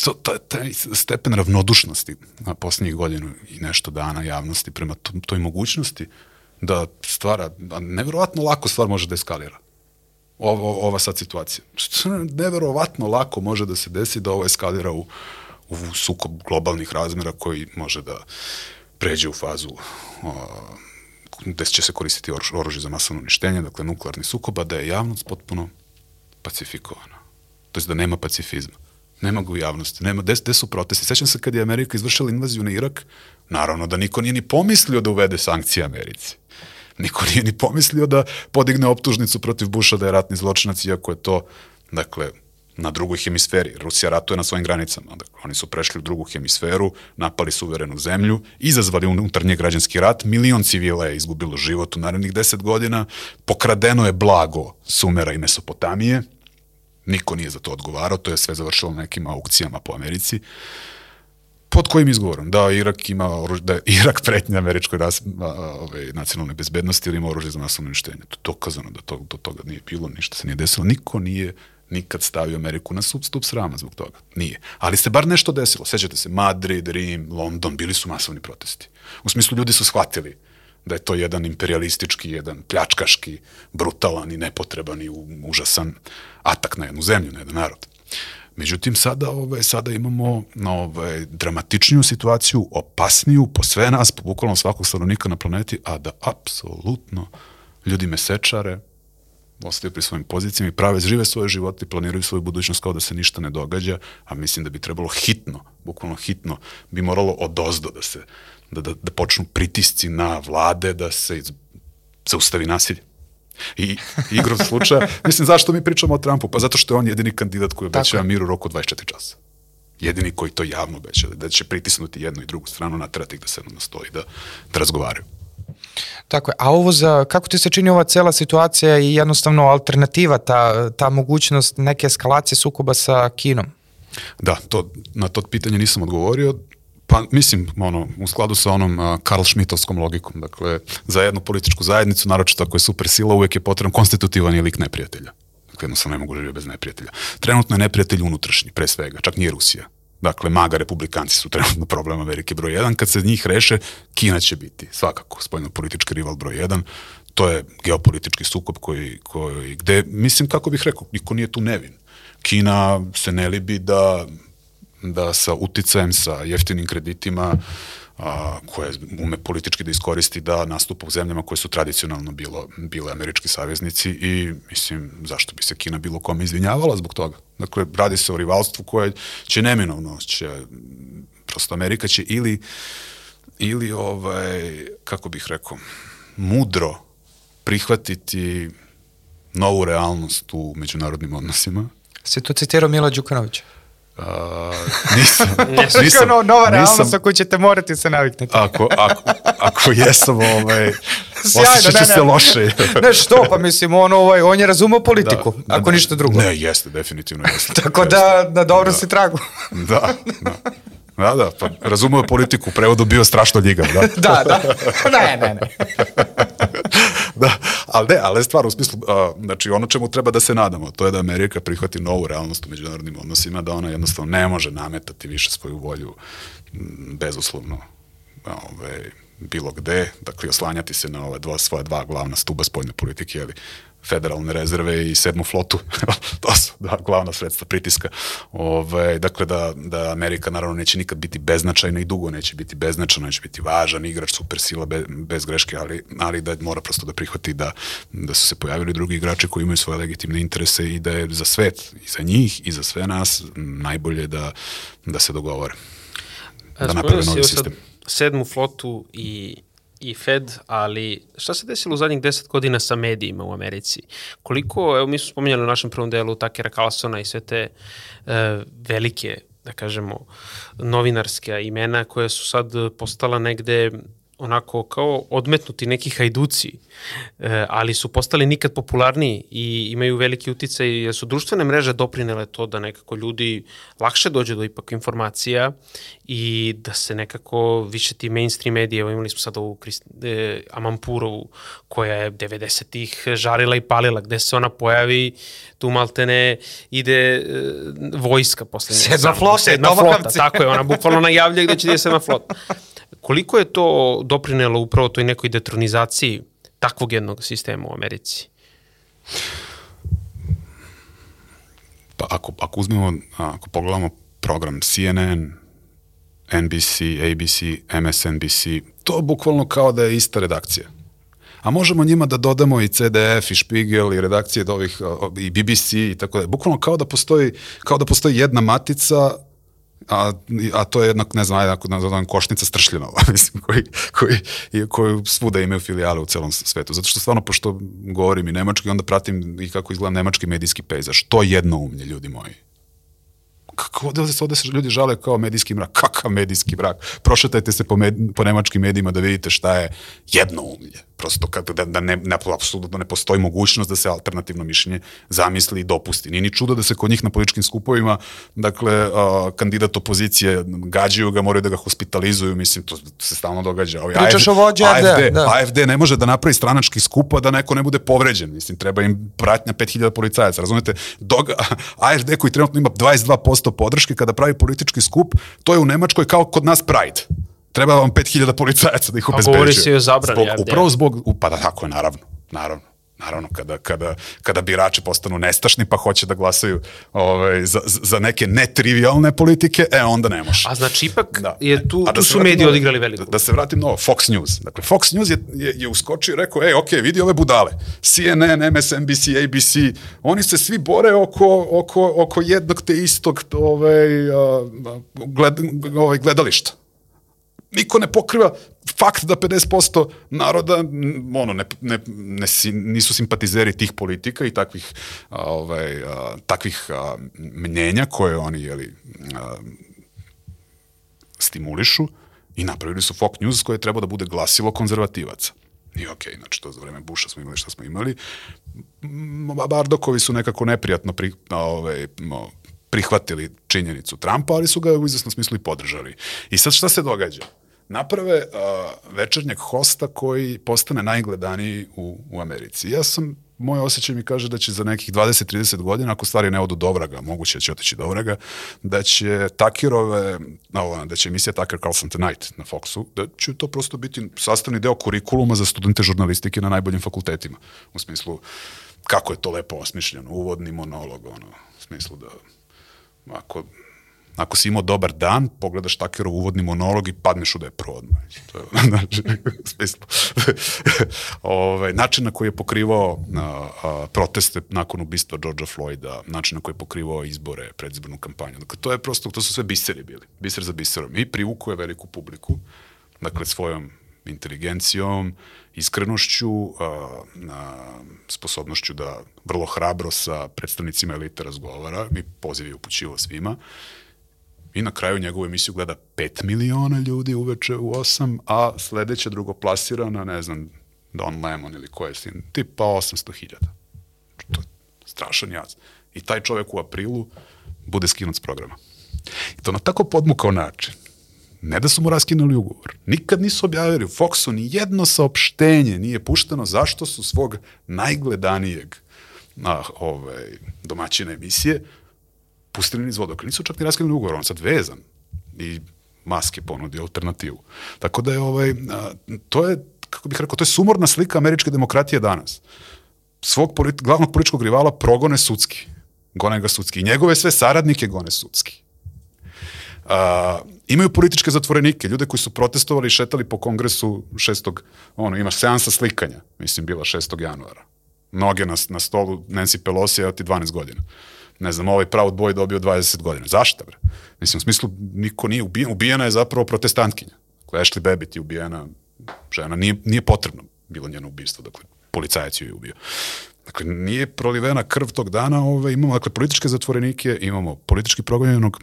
To, taj, taj stepen ravnodušnosti na poslednjih godinu i nešto dana javnosti prema toj mogućnosti da stvara, a neverovatno lako stvar može da eskalira. Ovo, ova sad situacija. Neverovatno lako može da se desi da ovo eskalira u, u sukob globalnih razmera koji može da pređe u fazu o, gde će se koristiti oružje za masovno uništenje, dakle nuklearni sukoba, da je javnost potpuno pacifikovana. To je da nema pacifizma. Nema ga u javnosti. Nema, gde, gde su protesti? Sećam se kad je Amerika izvršila invaziju na Irak, naravno da niko nije ni pomislio da uvede sankcije Americi. Niko nije ni pomislio da podigne optužnicu protiv Buša da je ratni zločinac, iako je to, dakle, na drugoj hemisferi. Rusija ratuje na svojim granicama. Dakle, oni su prešli u drugu hemisferu, napali suverenu zemlju, izazvali unutarnji građanski rat, milion civila je izgubilo život u narednih deset godina, pokradeno je blago Sumera i Mesopotamije, niko nije za to odgovarao, to je sve završilo nekim aukcijama po Americi. Pod kojim izgovorom? Da Irak ima oružje, da Irak pretnja američkoj ras, ove, nacionalne bezbednosti ili ima oružje za masovno uništenje. To je dokazano da to, do toga nije bilo, ništa se nije desilo. Niko nije nikad stavio Ameriku na stup, stup srama zbog toga. Nije. Ali se bar nešto desilo. Sećate se, Madrid, Rim, London, bili su masovni protesti. U smislu, ljudi su shvatili da je to jedan imperialistički, jedan pljačkaški, brutalan i nepotreban i užasan atak na jednu zemlju, na jedan narod. Međutim, sada, ove, sada imamo ove, dramatičniju situaciju, opasniju po sve nas, po bukvalno svakog stanovnika na planeti, a da apsolutno ljudi mesečare, ostaju pri svojim pozicijama i prave, žive svoje živote i planiraju svoju budućnost kao da se ništa ne događa, a mislim da bi trebalo hitno, bukvalno hitno, bi moralo odozdo da se, da, da, da počnu pritisci na vlade, da se zaustavi nasilje. I igrom slučaja, mislim, zašto mi pričamo o Trumpu? Pa zato što je on jedini kandidat koji obećava mir u roku 24 časa. Jedini koji to javno obeća, da će pritisnuti jednu i drugu stranu, natrati da se na stoji, da, da razgovaraju. Tako je. A ovo za, kako ti se čini ova cela situacija i jednostavno alternativa, ta, ta mogućnost neke eskalacije sukoba sa Kinom? Da, to, na to pitanje nisam odgovorio. Pa mislim, ono, u skladu sa onom uh, Karl Schmittovskom logikom, dakle, za jednu političku zajednicu, naročito ako je super sila, uvek je potreban konstitutivan lik neprijatelja. Dakle, jednostavno ne mogu živjeti bez neprijatelja. Trenutno je neprijatelj unutrašnji, pre svega, čak nije Rusija. Dakle, maga republikanci su trenutno problem Amerike broj 1. Kad se njih reše, Kina će biti svakako spoljno-politički rival broj 1. To je geopolitički sukob koji, koji, gde, mislim, kako bih rekao, niko nije tu nevin. Kina se ne libi da, da sa uticajem, sa jeftinim kreditima, a, koje ume politički da iskoristi da nastupa u zemljama koje su tradicionalno bilo, bile američki saveznici i mislim zašto bi se Kina bilo kome izvinjavala zbog toga. Dakle, radi se o rivalstvu koje će neminovno, će, prosto Amerika će ili ili ovaj, kako bih rekao, mudro prihvatiti novu realnost u međunarodnim odnosima. Se tu citirao Milo Đukanovića? Uh, nisam. <laughs> nisam no, nova realnost sa koju ćete morati se naviknuti. Ako, ako, ako jesam, ovaj, <laughs> osjećat ću se loše. ne, što, pa mislim, on, ovaj, on je razumao politiku, da, ako da, ništa drugo. Ne, jeste, definitivno jeste. Tako da, jeste. da, da dobro da. si tragu. <laughs> da, da. Da, da, pa razumeo politiku, prevodu bio strašno ljigav, da? da, da, ne, ne, ne. Da, ali ne, ali stvar u smislu, uh, znači ono čemu treba da se nadamo, to je da Amerika prihvati novu realnost u međunarodnim odnosima, da ona jednostavno ne može nametati više svoju volju bezuslovno ove, bilo gde, dakle oslanjati se na ove dva, svoje dva glavna stuba spoljne politike, jeli, federalne rezerve i sedmu flotu. <laughs> to su da, glavna sredstva pritiska. Ove, dakle, da, da Amerika naravno neće nikad biti beznačajna i dugo neće biti beznačajna, neće biti važan igrač, super sila be, bez greške, ali, ali da mora prosto da prihvati da, da su se pojavili drugi igrači koji imaju svoje legitimne interese i da je za svet, i za njih, i za sve nas najbolje da, da se dogovore. Da naprave novi sistem. Sedmu flotu i i Fed, ali šta se desilo u zadnjih deset godina sa medijima u Americi? Koliko, evo mi smo spominjali u našem prvom delu Takera Carlsona i sve te uh, velike, da kažemo, novinarske imena koje su sad postala negde onako kao odmetnuti neki hajduci, e, ali su postali nikad popularniji i imaju veliki uticaj jer su društvene mreže doprinele to da nekako ljudi lakše dođu do ipak informacija i da se nekako više ti mainstream medije, evo imali smo sad ovu Krist, e, Amampurovu koja je 90-ih žarila i palila, gde se ona pojavi, tu maltene ide e, vojska posle nje. Sedma flota, sedma flota, tako je, ona bukvalno najavlja gde će da je sedma flota. <laughs> Koliko je to doprinelo upravo toj nekoj detronizaciji takvog jednog sistema u Americi? Pa ako, ako uzmemo, ako pogledamo program CNN, NBC, ABC, MSNBC, to je bukvalno kao da je ista redakcija. A možemo njima da dodamo i CDF i Spiegel i redakcije do ovih i BBC i tako da. Bukvalno kao da postoji kao da postoji jedna matica a, a to je jednak, ne znam, ajde, ako nazovem košnica stršljenova, <laughs> mislim, koji, koji, koji svuda imaju filijale u celom svetu. Zato što stvarno, pošto govorim i nemački, onda pratim i kako izgleda nemački medijski pejzaž. To je jedno umlje, ljudi moji kako ovde, ovde se ljudi žale kao medijski mrak. <laughs> Kakav medijski mrak? Prošetajte se po, med, po nemačkim medijima da vidite šta je jednoumlje. Prosto kada, da, da ne, ne, apsolutno ne postoji mogućnost da se alternativno mišljenje zamisli i dopusti. Nije ni čudo da se kod njih na političkim skupovima, dakle, uh, kandidat opozicije gađaju ga, moraju da ga hospitalizuju, mislim, to se stalno događa. Ovi Pričaš AFD, o vođe AFD, da. AFD ne može da napravi stranački skup, a da neko ne bude povređen. Mislim, treba im pratnja 5000 policajaca, razumete? Dog, <laughs> AFD koji trenutno ima 22% podrške kada pravi politički skup, to je u Nemačkoj kao kod nas Pride treba vam 5000 policajaca da ih obezbeđuje. A govori se i o zabrani. Zbog, upravo zbog, pa da tako je, naravno, naravno. Naravno, kada, kada, kada birači postanu nestašni pa hoće da glasaju ovaj, za, za neke netrivialne politike, e, onda ne može. A znači, ipak da. je tu, da tu su mediji odigrali veliku. Da, da se vratim novo, Fox News. Dakle, Fox News je, je, je uskočio i rekao, ej, ok, vidi ove budale. CNN, MSNBC, ABC, oni se svi bore oko, oko, oko jednog te istog ovaj, gled, ovaj, gledališta niko ne pokriva fakt da 50% naroda ono, ne, ne, ne, nisu simpatizeri tih politika i takvih, ovaj, takvih mnjenja koje oni jeli, a, stimulišu i napravili su Fox News koje treba da bude glasilo konzervativaca. I okej, okay, znači to za vreme Buša smo imali šta smo imali. Bardokovi su nekako neprijatno pri, ovaj, prihvatili činjenicu Trumpa, ali su ga u izvesnom smislu i podržali. I sad šta se događa? Naprave uh, večernjeg hosta koji postane najgledaniji u, u Americi. Ja sam moj osjećaj mi kaže da će za nekih 20-30 godina, ako stvari ne odu do vraga, moguće da će otići do vraga, da će Takirove, no, da će emisija Tucker Carlson Tonight na Foxu, da će to prosto biti sastavni deo kurikuluma za studente žurnalistike na najboljim fakultetima. U smislu, kako je to lepo osmišljeno, uvodni monolog, ono, u smislu da ako Ako si imao dobar dan, pogledaš Takerov uvodni monolog i padneš u depru odmah. To je, <laughs> znači. Ove, <laughs> ovaj, način na koji je pokrivao a, a, proteste nakon ubistva Georgea Floyda, način na koji je pokrivao izbore, predizbornu kampanju. Dakle, to je prosto, to su sve biseri bili. Biser za biserom. I privukuje veliku publiku, dakle, svojom inteligencijom, iskrenošću, a, na sposobnošću da vrlo hrabro sa predstavnicima elite razgovara i poziv je upućivo svima I na kraju njegovu emisiju gleda 5 miliona ljudi uveče u 8, a sledeća drugoplasirana, ne znam, Don Lemon ili ko je sin, tipa 800 hiljada. To je strašan jaz. I taj čovek u aprilu bude skinut s programa. I to na tako podmukao način. Ne da su mu raskinuli ugovor. Nikad nisu objavili u Foxu ni jedno saopštenje nije pušteno zašto su svog najgledanijeg na, ovaj, domaćine emisije pustili niz vodoka. Nisu čak ni raskinuli ugovor, on sad vezan i maske ponudi alternativu. Tako da je ovaj, a, to je, kako bih rekao, to je sumorna slika američke demokratije danas. Svog polit, glavnog političkog rivala progone sudski. Gone ga sudski. I njegove sve saradnike gone sudski. A, imaju političke zatvorenike, ljude koji su protestovali i šetali po kongresu 6. ono, ima seansa slikanja, mislim, bila 6. januara. Noge na, na stolu Nancy Pelosi, evo ti 12 godina ne znam, ovaj Proud Boy dobio 20 godina. Zašto, bre? Mislim, u smislu, niko nije ubijen, ubijena je zapravo protestantkinja. Dakle, Ashley Babbitt je ubijena žena, nije, nije potrebno bilo njeno ubistvo, dakle, policajac ju je ubio. Dakle, nije prolivena krv tog dana, ove, imamo dakle, političke zatvorenike, imamo politički progonjenog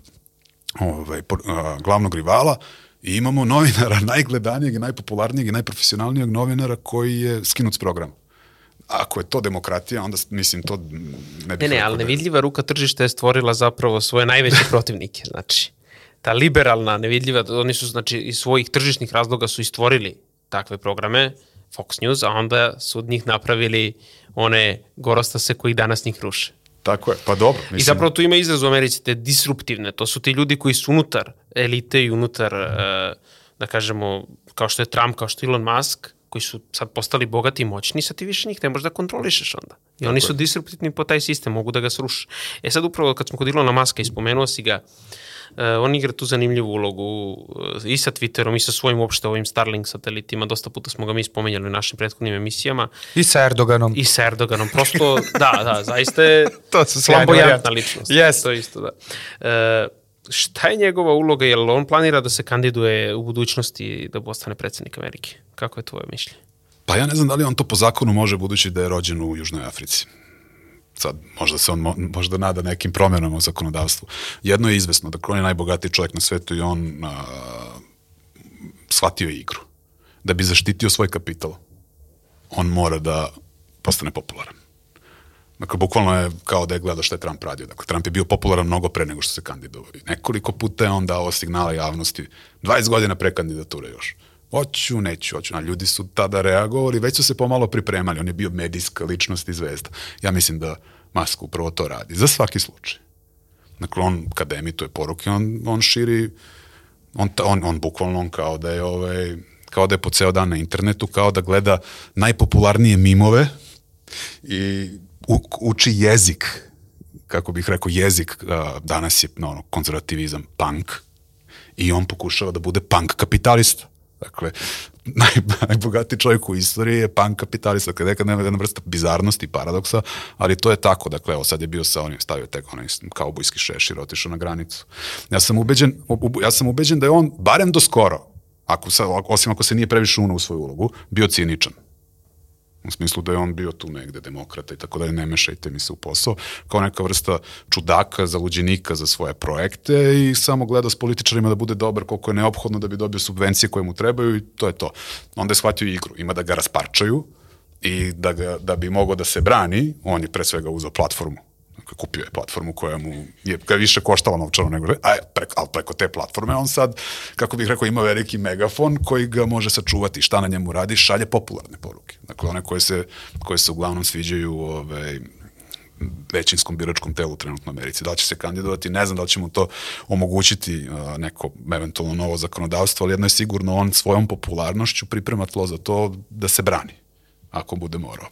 ove, po, a, glavnog rivala I imamo novinara <laughs> najgledanijeg najpopularnijeg i najprofesionalnijeg novinara koji je skinut s programa. Ako je to demokratija, onda mislim to ne bih Ne, ne, ali nevidljiva ruka tržišta je stvorila zapravo svoje najveće <laughs> protivnike. Znači, ta liberalna, nevidljiva, oni su znači iz svojih tržišnih razloga su i stvorili takve programe, Fox News, a onda su od njih napravili one gorostase koji danas njih ruše. Tako je, pa dobro. Mislim, I zapravo tu ima izraz u Americi, te disruptivne, to su ti ljudi koji su unutar elite i unutar, uh, da kažemo, kao što je Trump, kao što je Elon Musk, koji su sad postali bogati i moćni, sad ti više njih ne možeš da kontrolišeš onda. I Tako oni su disruptivni po taj sistem, mogu da ga sruše. E sad upravo kad smo kod Ilona Maska i spomenuo si ga, uh, on igra tu zanimljivu ulogu uh, i sa Twitterom i sa svojim uopšte ovim Starlink satelitima, dosta puta smo ga mi spomenjali u našim prethodnim emisijama. I sa Erdoganom. I sa Erdoganom, prosto, da, da, zaista je <laughs> to su flamboyantna ličnost. Yes. To isto, da. Uh, šta je njegova uloga, je li on planira da se kandiduje u budućnosti da postane predsednik Amerike? Kako je tvoje mišljenje? Pa ja ne znam da li on to po zakonu može budući da je rođen u Južnoj Africi. Sad, možda se on mo, možda nada nekim promjenama u zakonodavstvu. Jedno je izvesno, dakle on je najbogatiji čovjek na svetu i on a, shvatio igru. Da bi zaštitio svoj kapital, on mora da postane popularan. Dakle, bukvalno je kao da je gledao šta je Trump radio. Dakle, Trump je bio popularan mnogo pre nego što se kandidovao. Nekoliko puta je on dao signala javnosti, 20 godina pre kandidature još. Hoću, neću, hoću. A ljudi su tada reagovali, već su se pomalo pripremali. On je bio medijska ličnost i zvezda. Ja mislim da Musk upravo to radi. Za svaki slučaj. Dakle, on kad emituje poruke, on, on širi, on, on, on bukvalno on kao da je ovaj, kao da je po ceo dan na internetu, kao da gleda najpopularnije mimove i uči jezik, kako bih rekao, jezik, danas je no, konzervativizam punk, i on pokušava da bude punk kapitalista. Dakle, <laughs> naj, najbogatiji čovjek u istoriji je punk kapitalista, kada nekad nema jedna vrsta bizarnosti i paradoksa, ali to je tako, dakle, evo sad je bio sa onim, stavio tek onaj kaubojski šešir, otišao na granicu. Ja sam ubeđen, ja sam ubeđen da je on, barem do skoro, ako, osim ako se nije previše uno u svoju ulogu, bio ciničan u smislu da je on bio tu negde demokrata i tako da ne mešajte mi se u posao, kao neka vrsta čudaka, zaluđenika za svoje projekte i samo gleda s političarima da bude dobar koliko je neophodno da bi dobio subvencije koje mu trebaju i to je to. Onda je shvatio igru, ima da ga rasparčaju i da, ga, da bi mogao da se brani, on je pre svega uzao platformu kupio je platformu koja mu je ga više koštala novčano nego, a preko, ali preko te platforme on sad, kako bih rekao, ima veliki megafon koji ga može sačuvati. Šta na njemu radi? Šalje popularne poruke. Dakle, one koje se, koje se uglavnom sviđaju ovaj, većinskom biračkom telu trenutno u Americi. Da će se kandidovati, ne znam da li će mu to omogućiti neko eventualno novo zakonodavstvo, ali jedno je sigurno on svojom popularnošću priprema tlo za to da se brani, ako bude morao.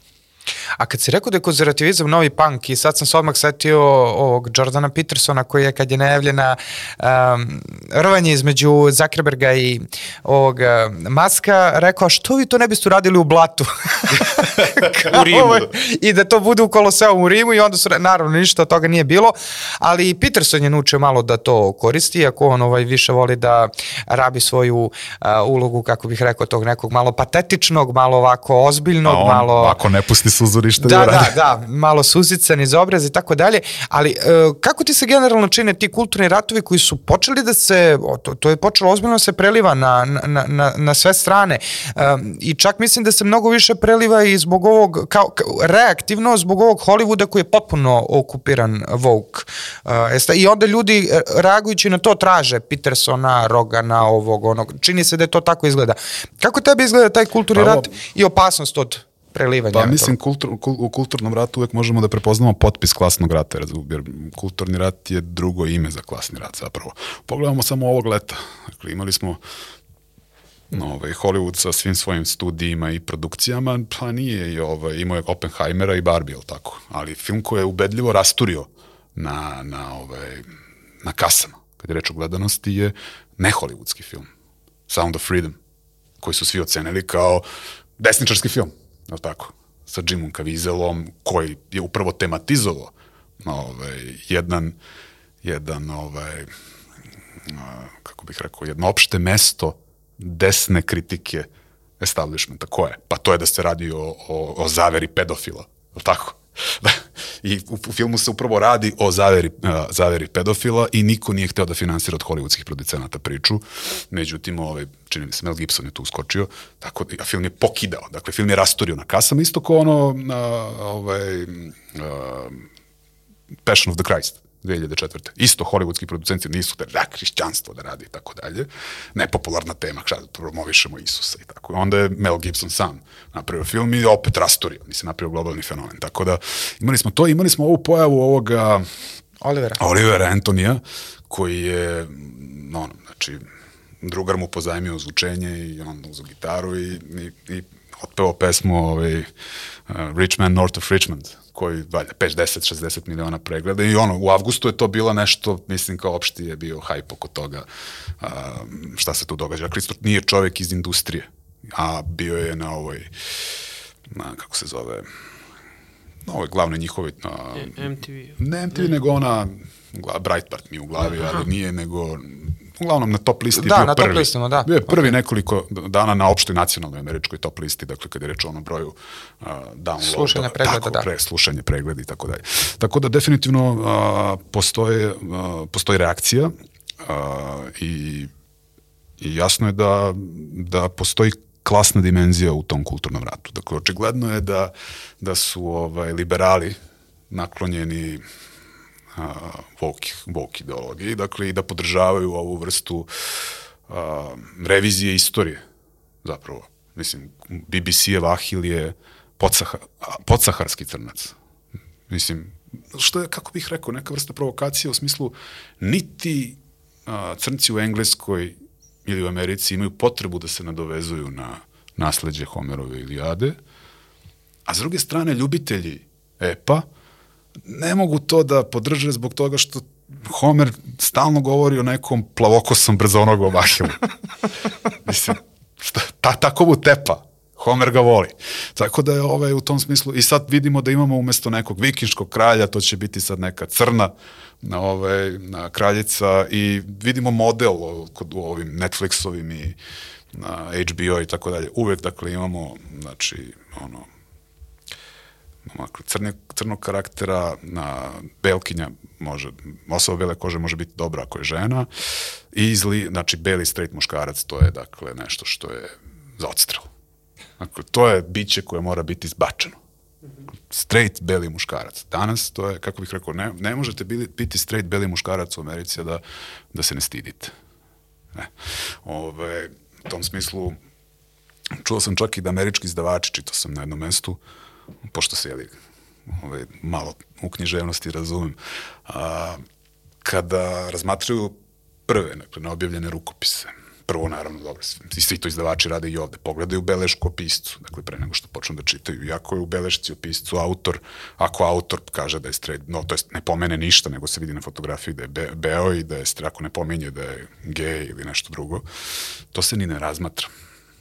A kad si rekao da je konzervativizam novi punk i sad sam se odmah setio ovog Jordana Petersona koji je kad je najavljena um, rvanje između Zuckerberga i ovog uh, Maska rekao što vi to ne biste uradili u blatu? <laughs> u <laughs> Rimu. Ovaj, I da to bude u Koloseum u Rimu i onda su, naravno ništa od toga nije bilo, ali Peterson je naučio malo da to koristi, ako on ovaj više voli da rabi svoju uh, ulogu, kako bih rekao, tog nekog malo patetičnog, malo ovako ozbiljnog, A on, malo... Ako ne pusti suzu ništa da, da, da, malo suzican iz obraz i tako dalje, ali e, kako ti se generalno čine ti kulturni ratovi koji su počeli da se, to, to je počelo ozbiljno da se preliva na, na, na, na sve strane e, i čak mislim da se mnogo više preliva i zbog ovog, kao, kao reaktivno zbog ovog Hollywooda koji je potpuno okupiran Vogue. E, I onda ljudi e, reagujući na to traže Petersona, Rogana, ovog, onog, čini se da je to tako izgleda. Kako tebi izgleda taj kulturni pa, rat i opasnost od prelivanja. Pa mislim, kultur, u kulturnom ratu uvek možemo da prepoznamo potpis klasnog rata, jer kulturni rat je drugo ime za klasni rat zapravo. Pogledamo samo ovog leta. Dakle, imali smo ovaj, Hollywood sa svim svojim studijima i produkcijama, pa nije i ovaj, imao je Oppenheimera i Barbie, ili tako. Ali film koji je ubedljivo rasturio na, na, ovaj, na kasama, kad je reč o gledanosti, je ne hollywoodski film. Sound of Freedom, koji su svi ocenili kao desničarski film je tako, sa Jimom Caviezelom, koji je upravo tematizovao ovaj, jedan, jedan ovaj, kako bih rekao, jedno opšte mesto desne kritike establishmenta. Ko je? Pa to je da se radi o, o, o zaveri pedofila. Je tako? I u, u filmu se upravo radi o zaveri, uh, zaveri pedofila i niko nije hteo da finansira od hollywoodskih producenata priču. Međutim, ovaj, čini mi se, Mel Gibson je tu uskočio, tako a film je pokidao. Dakle, film je rastorio na kasama, isto kao ono, uh, ovaj, uh, Passion of the Christ 2004. Isto hollywoodski producenti nisu da da hrišćanstvo da radi i tako dalje. Nepopularna tema, šta da promovišemo Isusa i tako. Onda je Mel Gibson sam napravio film i opet rastorio, mislim, napravio globalni fenomen. Tako da imali smo to, imali smo ovu pojavu ovoga Olivera. Olivera Antonija, koji je, ono, znači, drugar mu pozajmio zvučenje i on uzu gitaru i, i, i otpeo pesmu ovaj, uh, Rich Man North of Richmond, koji valja 5, 10, 60 miliona pregleda i ono, u avgustu je to bila nešto, mislim kao opšti je bio hajp oko toga uh, šta se tu događa. Kristo nije čovek iz industrije, a bio je na ovoj, na, kako se zove, na ovoj glavnoj njihovoj... Na, MTV. Ne MTV, ne. nego ona, Breitbart mi u glavi, Aha. ali nije nego uglavnom na top listi Da, bio na top prvi. listama, da. Bio je prvi nekoliko dana na opštoj nacionalnoj američkoj top listi, dakle kad je reč o onom broju uh, downloada. Slušanja pregleda, tako, da. Pre, slušanje pregleda i tako dalje. Tako da definitivno uh, postoje, uh, postoji reakcija uh, i, i jasno je da, da postoji klasna dimenzija u tom kulturnom ratu. Dakle, očigledno je da, da su ovaj, liberali naklonjeni woke ideologiji, dakle i da podržavaju ovu vrstu a, revizije istorije, zapravo. Mislim, BBC-ev Ahil je podsaha, podsaharski crnac. Mislim, što je, kako bih rekao, neka vrsta provokacije u smislu niti a, crnci u Engleskoj ili u Americi imaju potrebu da se nadovezuju na nasledđe Homerove Iliade, a s druge strane ljubitelji epa ne mogu to da podrže zbog toga što Homer stalno govori o nekom plavokosom brzonogom Ahilu. <laughs> Mislim, šta, ta, tako mu tepa. Homer ga voli. Tako da je ovaj u tom smislu i sad vidimo da imamo umesto nekog vikinškog kralja, to će biti sad neka crna na ovaj na kraljica i vidimo model kod u ovim Netflixovim i na HBO i tako dalje. Uvek dakle imamo znači ono onako, crne, crnog karaktera, na belkinja može, osoba bele kože može biti dobra ako je žena, i zli, znači beli straight muškarac, to je dakle nešto što je za odstrel. Dakle, to je biće koje mora biti izbačeno. Straight beli muškarac. Danas to je, kako bih rekao, ne, ne možete bili, biti straight beli muškarac u Americi da, da se ne stidite. Ne. Ove, u tom smislu, čuo sam čak i da američki izdavači, čitao sam na jednom mestu, pošto se jeli, ovaj, malo u književnosti razumem, a, kada razmatraju prve, dakle, neobjavljene rukopise, prvo naravno, dobro, i svi to izdavači rade i ovde, pogledaju belešku o piscu, dakle, pre nego što počnu da čitaju, iako je u belešci o piscu autor, ako autor kaže da je straight, no, to jest ne pomene ništa, nego se vidi na fotografiji da je be, beo i da je, ako ne pominje da je gej ili nešto drugo, to se ni ne razmatra.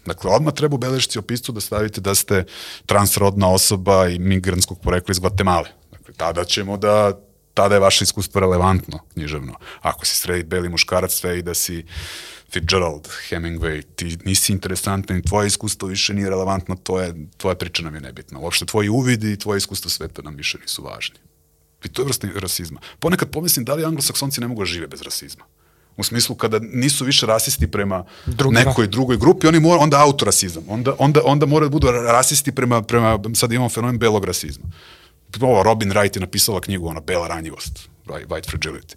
Dakle, odmah treba u belešci o piscu da stavite da ste transrodna osoba i migrantskog porekla iz Guatemala. Dakle, tada ćemo da tada je vaše iskustvo relevantno književno. Ako si straight beli muškarac sve i da si Fitzgerald, Hemingway, ti nisi interesantna i tvoje iskustvo više nije relevantno, to je, tvoja priča nam je nebitna. Uopšte tvoji uvidi i tvoje iskustvo sveta nam više nisu važni. I to je vrsta rasizma. Ponekad pomislim da li anglosaksonci ne mogu da žive bez rasizma. U smislu kada nisu više rasisti prema Drugi nekoj drugoj grupi, oni mora, onda autorasizam. Onda, onda, onda moraju da budu rasisti prema, prema, sad imamo fenomen belog rasizma. Ovo, Robin Wright je napisala knjigu, ona, Bela ranjivost, White Fragility.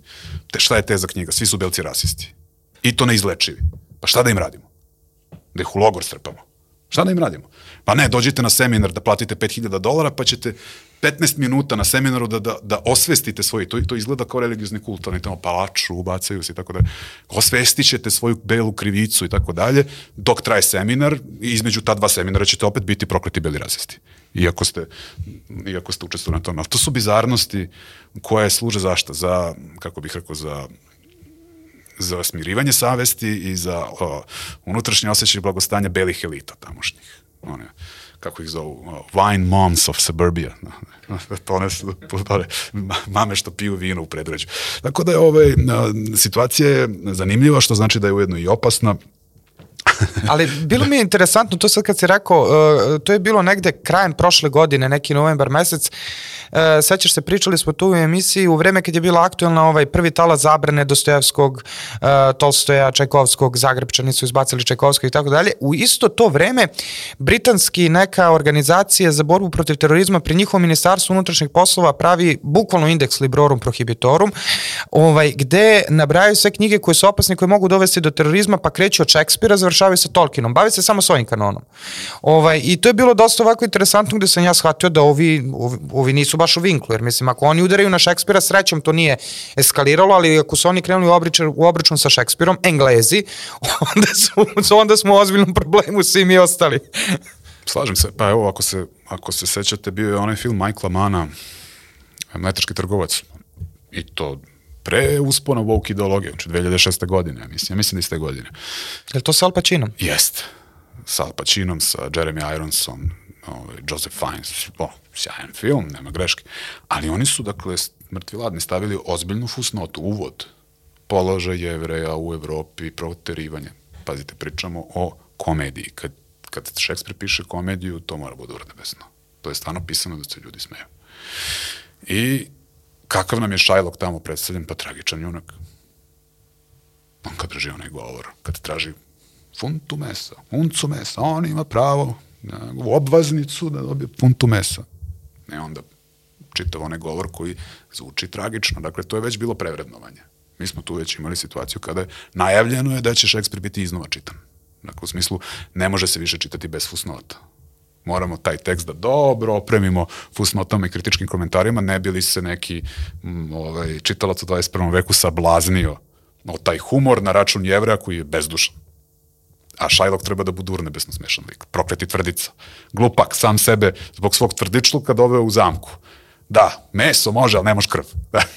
Te, šta je te za knjiga? Svi su belci rasisti. I to neizlečivi. Pa šta da im radimo? Da ih u logor strpamo. Šta da im radimo? Pa ne, dođite na seminar da platite 5000 dolara, pa ćete 15 minuta na seminaru da, da, da osvestite svoj, to, to izgleda kao religiozni kult, oni tamo palaču, ubacaju se i tako dalje. Osvestit ćete svoju belu krivicu i tako dalje, dok traje seminar i između ta dva seminara ćete opet biti prokleti beli rasisti. Iako ste, iako ste učestvovali na tome. Ali to su bizarnosti koje služe zašta? Za, kako bih rekao, za za smirivanje savesti i za o, unutrašnje osjećaj blagostanja belih elita tamošnjih. One, kako ih zovu, uh, wine moms of suburbia. to one su tore, mame što piju vino u predređu. Tako da je ovaj, situacija je zanimljiva, što znači da je ujedno i opasna. <laughs> Ali bilo mi je interesantno, to sad kad si rekao, uh, to je bilo negde krajem prošle godine, neki novembar mesec, e, sećaš se, pričali smo tu u emisiji u vreme kad je bila aktuelna ovaj prvi tala zabrane Dostojevskog, e, Tolstoja, Čajkovskog, Zagrebčani su izbacili Čajkovskog i tako dalje. U isto to vreme britanski neka organizacija za borbu protiv terorizma pri njihovom ministarstvu unutrašnjih poslova pravi bukvalno indeks Librorum Prohibitorum, ovaj, gde nabrajaju sve knjige koje su opasne, koje mogu dovesti do terorizma, pa kreću od Šekspira, završavaju sa Tolkienom. Bavi se samo svojim kanonom. Ovaj, I to je bilo dosta ovako interesantno gde sam ja shvatio da ovi, ovi, ovi nisu baš u vinklu, jer mislim, ako oni udaraju na Šekspira, srećom to nije eskaliralo, ali ako su oni krenuli u, obričar, u obračun sa Šekspirom, Englezi, <laughs> onda, su, onda smo u ozbiljnom problemu svi mi ostali. Slažem se, pa evo, ako se, ako se sećate, bio je onaj film Michaela Mana, Mletački trgovac, i to pre uspona woke ideologije, znači 2006. godine, mislim, ja mislim da iste godine. Je li to sa Al Pacinom? Jeste. Sa Al Pacinom, sa Jeremy Ironsom, ovaj, Joseph Fiennes, o, sjajan film, nema greške. Ali oni su, dakle, mrtvi ladni stavili ozbiljnu fusnotu, uvod, položaj jevreja u Evropi, proterivanje. Pazite, pričamo o komediji. Kad, kad Šekspir piše komediju, to mora bude urnebesno. To je stvarno pisano da se ljudi smeju. I kakav nam je Šajlok tamo predstavljen, pa tragičan junak. On kad drži onaj govor, kad traži funtu mesa, uncu mesa, on ima pravo na obvaznicu da dobije funtu mesa. Ne onda čitav onaj govor koji zvuči tragično. Dakle, to je već bilo prevrednovanje. Mi smo tu već imali situaciju kada je najavljeno je da će Šekspir biti iznova čitan. Dakle, u smislu, ne može se više čitati bez fusnota. Moramo taj tekst da dobro opremimo fusnotama i kritičkim komentarima, ne bi li se neki m, ovaj, čitalac u 21. veku sablaznio o taj humor na račun jevreja koji je bezdušan. A Šajlok treba da bude urnebesno smešan lik. Prokleti tvrdica. Glupak, sam sebe zbog svog tvrdičluka doveo u zamku. Da, meso može, ali ne može krv.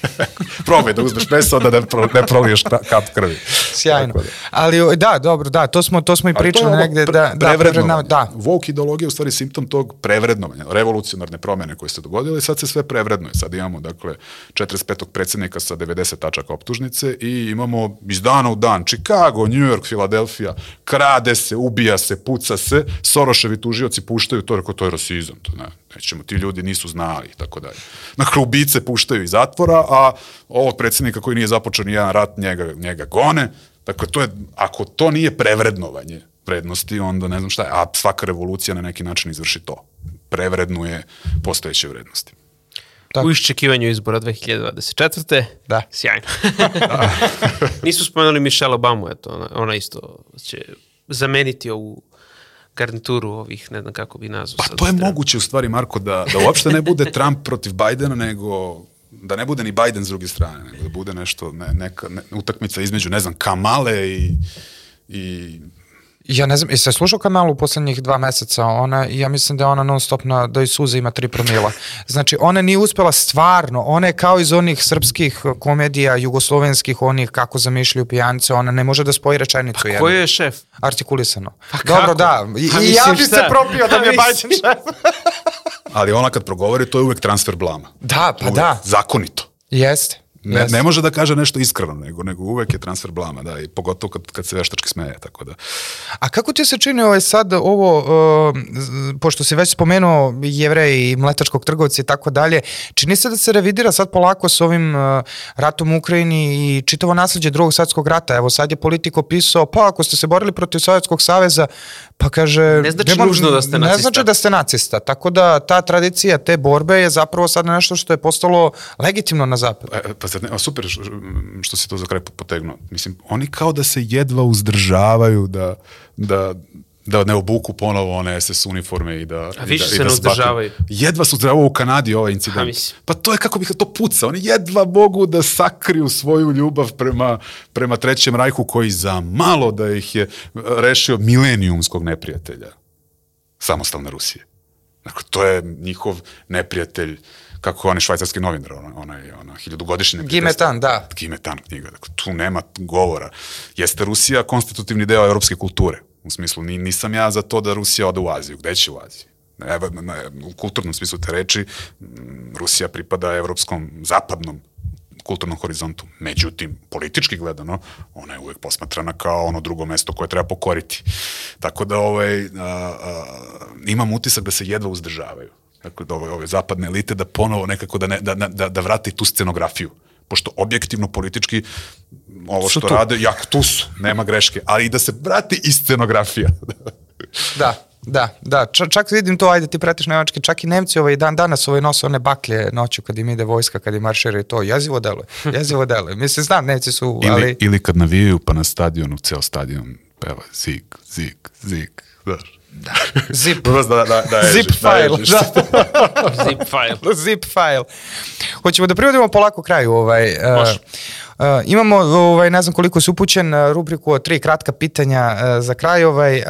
<laughs> Probaj da uzmeš meso, da ne, pro, ne proliješ kap krvi. Sjajno. Da. Ali da, dobro, da, to smo, to smo i pričali negde. Pre, da, da, prevrednovanje. Da. Woke ideologija je u stvari simptom tog prevrednovanja, revolucionarne promene koje se dogodile i sad se sve prevrednuje. Sad imamo, dakle, 45. predsednika sa 90 tačaka optužnice i imamo iz dana u dan Chicago, New York, Filadelfija, krade se, ubija se, puca se, Soroševi tužioci puštaju to, rekao, to je rasizam, to ne, nećemo, ti ljudi nisu znali i tako dalje. Dakle, ubice puštaju iz zatvora, a ovog predsednika koji nije započeo ni jedan rat, njega, njega gone. Dakle, to je, ako to nije prevrednovanje vrednosti, onda ne znam šta je. A svaka revolucija na neki način izvrši to. Prevrednuje postojeće vrednosti. Tako. U iščekivanju izbora 2024. Da. Sjajno. <laughs> da. Nisu spomenuli Michelle Obama, eto, ona, ona isto će zameniti ovu garnituru ovih, ne znam kako bi nazvao. Pa to je strane. moguće u stvari, Marko, da, da uopšte ne bude Trump protiv Bajdena, nego da ne bude ni Biden s druge strane, nego da bude nešto, ne, neka ne, utakmica između, ne znam, Kamale i, i Ja ne znam, jesi slušao Kamalu u poslednjih dva meseca? Ona, ja mislim da je ona non stop na, da i suze ima tri promila. Znači, ona nije uspela stvarno, ona je kao iz onih srpskih komedija, jugoslovenskih, onih kako zamišljaju pijanice, ona ne može da spoji rečenicu. Pa ko je šef? Artikulisano. Pa Dobro, da. I, pa, i ja bi se propio da mi je pa Bajden šef. <laughs> Ali ona kad progovori, to je uvek transfer blama. Da, pa uvek. da. Zakonito. Jeste. Ne, ne može da kaže nešto iskreno, nego, nego uvek je transfer blama, da, i pogotovo kad, kad se veštački smeje, tako da. A kako ti se čini ovaj sad ovo, uh, pošto si već spomenuo jevreji i mletačkog trgovca i tako dalje, čini se da se revidira sad polako s ovim uh, ratom u Ukrajini i čitavo nasljeđe drugog svetskog rata. Evo sad je politik opisao, pa ako ste se borili protiv Sovjetskog saveza, pa kaže... Ne znači nema, nužno da ste nacista. Ne znači da ste nacista, tako da ta tradicija te borbe je zapravo sad nešto što je postalo legitimno na zapadu. E, pa zar ne, super što se to za kraj potegnuo. Mislim, oni kao da se jedva uzdržavaju da, da, da ne obuku ponovo one SS uniforme i da... A više da, se da ne uzdržavaju. Jedva su uzdržavaju u Kanadi ovaj incident. Pa to je kako bih to puca. Oni jedva mogu da sakriju svoju ljubav prema, prema Trećem rajku koji za malo da ih je rešio milenijumskog neprijatelja. Samostalne Rusije. Dakle, to je njihov neprijatelj kako je švajcarski novinar, ona, ona je ona, hiljadugodišnji neprijatelj. Gimetan, da. Gimetan knjiga, dakle, tu nema govora. Jeste Rusija konstitutivni deo evropske kulture, u smislu, nisam ja za to da Rusija ode u Aziju, gde će u Aziju? Evo, na, u kulturnom smislu te reči, Rusija pripada evropskom, zapadnom kulturnom horizontu. Međutim, politički gledano, ona je uvek posmatrana kao ono drugo mesto koje treba pokoriti. Tako da ovaj, a, a, imam utisak da se jedva uzdržavaju dakle, da ove, ove zapadne elite, da ponovo nekako da, ne, da, da, da vrati tu scenografiju. Pošto objektivno, politički, ovo što tu. rade, jak tu su, nema greške, ali i da se vrati i scenografija. <laughs> Da, da, da. Ča, čak vidim to, ajde ti pratiš nemački, čak i Nemci ovaj dan danas ovaj nose one baklje noću kad im ide vojska, kad im maršira i to, jezivo deluje, <laughs> jezivo deluje. Mislim, znam, Nemci su, Ili, ali... ili kad navijaju pa na stadionu, ceo stadion peva zig, zig, zig, znaš. Zip, Prvo da, da, da, zip ježiš, file, da. <laughs> Zip file. zip file. Hoćemo da privodimo polako kraju. Ovaj, uh, Može. uh, imamo, ovaj, ne znam koliko si upućen, uh, rubriku od tri kratka pitanja uh, za kraj. Ovaj, uh,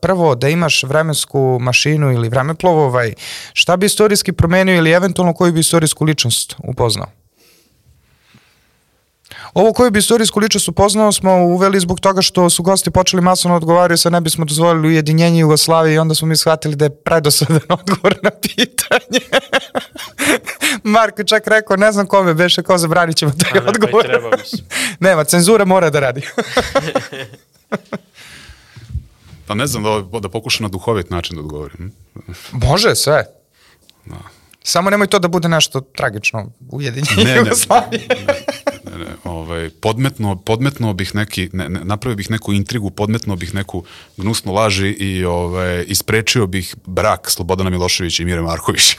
prvo, da imaš vremensku mašinu ili vremeplov, ovaj, šta bi istorijski promenio ili eventualno koju bi istorijsku ličnost upoznao? Ovo koju bi istorijsku ličnost upoznao smo uveli zbog toga što su gosti počeli masovno odgovaraju, sad ne bismo dozvolili ujedinjenje Jugoslavije i onda smo mi shvatili da je predosadan <laughs> odgovor na pitanje. <laughs> Marko čak rekao, ne znam kome beše, kao zabranit ćemo taj ne, pa odgovor. treba, mislim. <laughs> Nema, cenzura mora da radi. Pa ne znam, da, da pokušam na duhovit način da odgovorim. Može, sve. Samo nemoj to da bude nešto tragično ujedinjenje Ne, ne, Jugoslavije. ne, ne, ovaj, podmetno, podmetno bih neki, ne, ne, napravio bih neku intrigu, podmetno bih neku gnusnu laži i ovaj, isprečio bih brak Slobodana Miloševića i Mire Marković.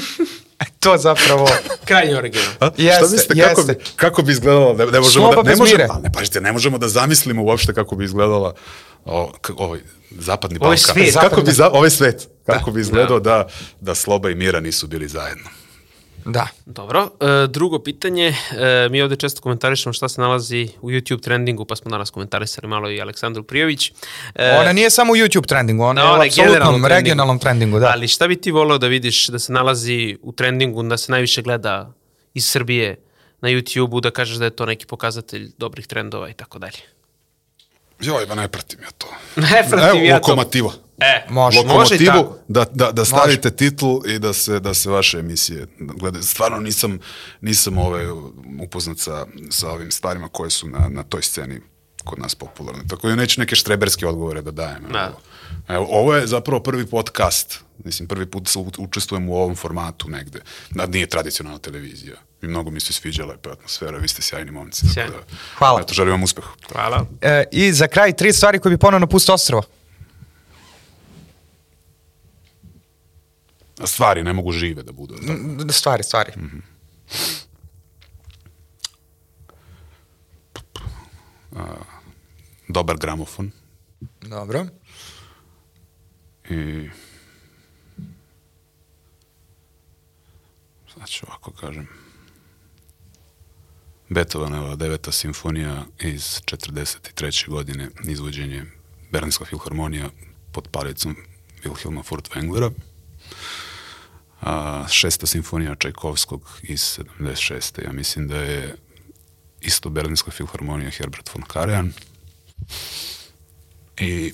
<laughs> to zapravo... Krajnje original. A? Jeste, Šta mislite, kako bi, jeste. kako bi izgledalo? Ne, ne možemo Sloba da, ne možemo, a ne, pažite, ne možemo da zamislimo uopšte kako bi izgledala o, ovaj zapadni Ovaj Balkan. svet. Kako bi, Zapadni- za, ovaj svet, kako bi izgledao da, da Sloba i Mira nisu bili zajedno. Da. Dobro, e, drugo pitanje, e, mi ovde često komentarišemo šta se nalazi u YouTube trendingu, pa smo danas komentarisali malo i Aleksandru Prijović. E, Ona nije samo u YouTube trendingu, ona Da, je ona u je generalnom apsolutnom regionalnom trendingu, da. Ali šta bi ti voleo da vidiš da se nalazi u trendingu, da se najviše gleda iz Srbije na YouTube-u, da kažeš da je to neki pokazatelj dobrih trendova i tako dalje? Joj, ba ne pratim ja to. <laughs> Ne pratim Evo, ja to. lokomotiva. E, Može. može i Lokomotivu, tako. da, da, da stavite titul i da se, da se vaše emisije gledaju. Stvarno nisam, nisam ove, upoznat sa, sa ovim stvarima koje su na, na toj sceni kod nas popularne. Tako da neću neke štreberske odgovore da dajem. Da. Evo, ovo je zapravo prvi podcast. Mislim, prvi put učestvujem u ovom formatu negde. Da, nije tradicionalna televizija. I mnogo mi se sviđala je atmosfera, vi ste sjajni momci. tako Sjajno. Da, Hvala. Eto, želim vam uspeh. Hvala. E, I za kraj, tri stvari koje bi ponovno pustio ostrvo. A stvari ne mogu žive da budu. tako. Mm, Stvari, stvari. Dobar gramofon. Dobro. I sad ću ovako kažem. Beethovenova deveta simfonija iz 43. godine izvođenje Bernska filharmonija pod palicom Wilhelma Furtwänglera. A, šesta simfonija Čajkovskog iz 76. Ja mislim da je isto Berlinska filharmonija Herbert von Karajan. I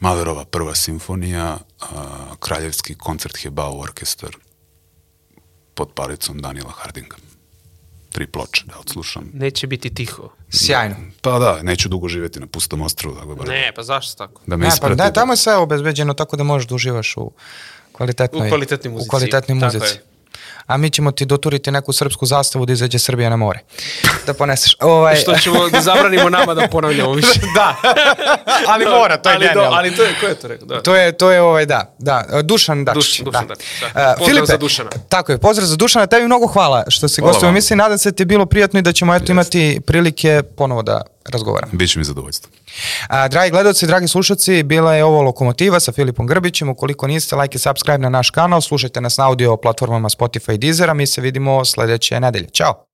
Mahlerova prva simfonija, a, Kraljevski koncert Hebao orkestar pod palicom Danila Hardinga. Tri ploče da odslušam. Neće biti tiho. Sjajno. Pa da, neću dugo živjeti na pustom ostrovu, da, bar, Ne, pa zašto tako? da me Ne, pa ne, tamo je sve obezbeđeno tako da možeš da uživaš u kvalitetnoj, U kvalitetnoj muzici. U kvalitetnoj Tako muzici. A mi ćemo ti doturiti neku srpsku zastavu da izađe Srbija na more. Da poneseš. Ovaj, Što ćemo da zabranimo nama da ponavljamo više. <laughs> da. ali mora, to je ali, do, genijalno. ali to je, ko je to rekao? Da. To je, to je ovaj, da, da, Dušan Dačić. Duš- Dušan da. Dačić, da. Uh, Pozdrav Filipe, za Dušana. Tako je, pozdrav za Dušana, tebi mnogo hvala što si gostio emisiji, nadam se da ti je bilo prijatno i da ćemo eto imati prilike ponovo da razgovaramo. Biće mi zadovoljstvo. A, dragi gledalci, dragi slušalci, bila je ovo Lokomotiva sa Filipom Grbićem. Ukoliko niste, like i subscribe na naš kanal, slušajte nas na audio platformama Spotify i Deezer, a mi se vidimo sledeće nedelje. Ćao!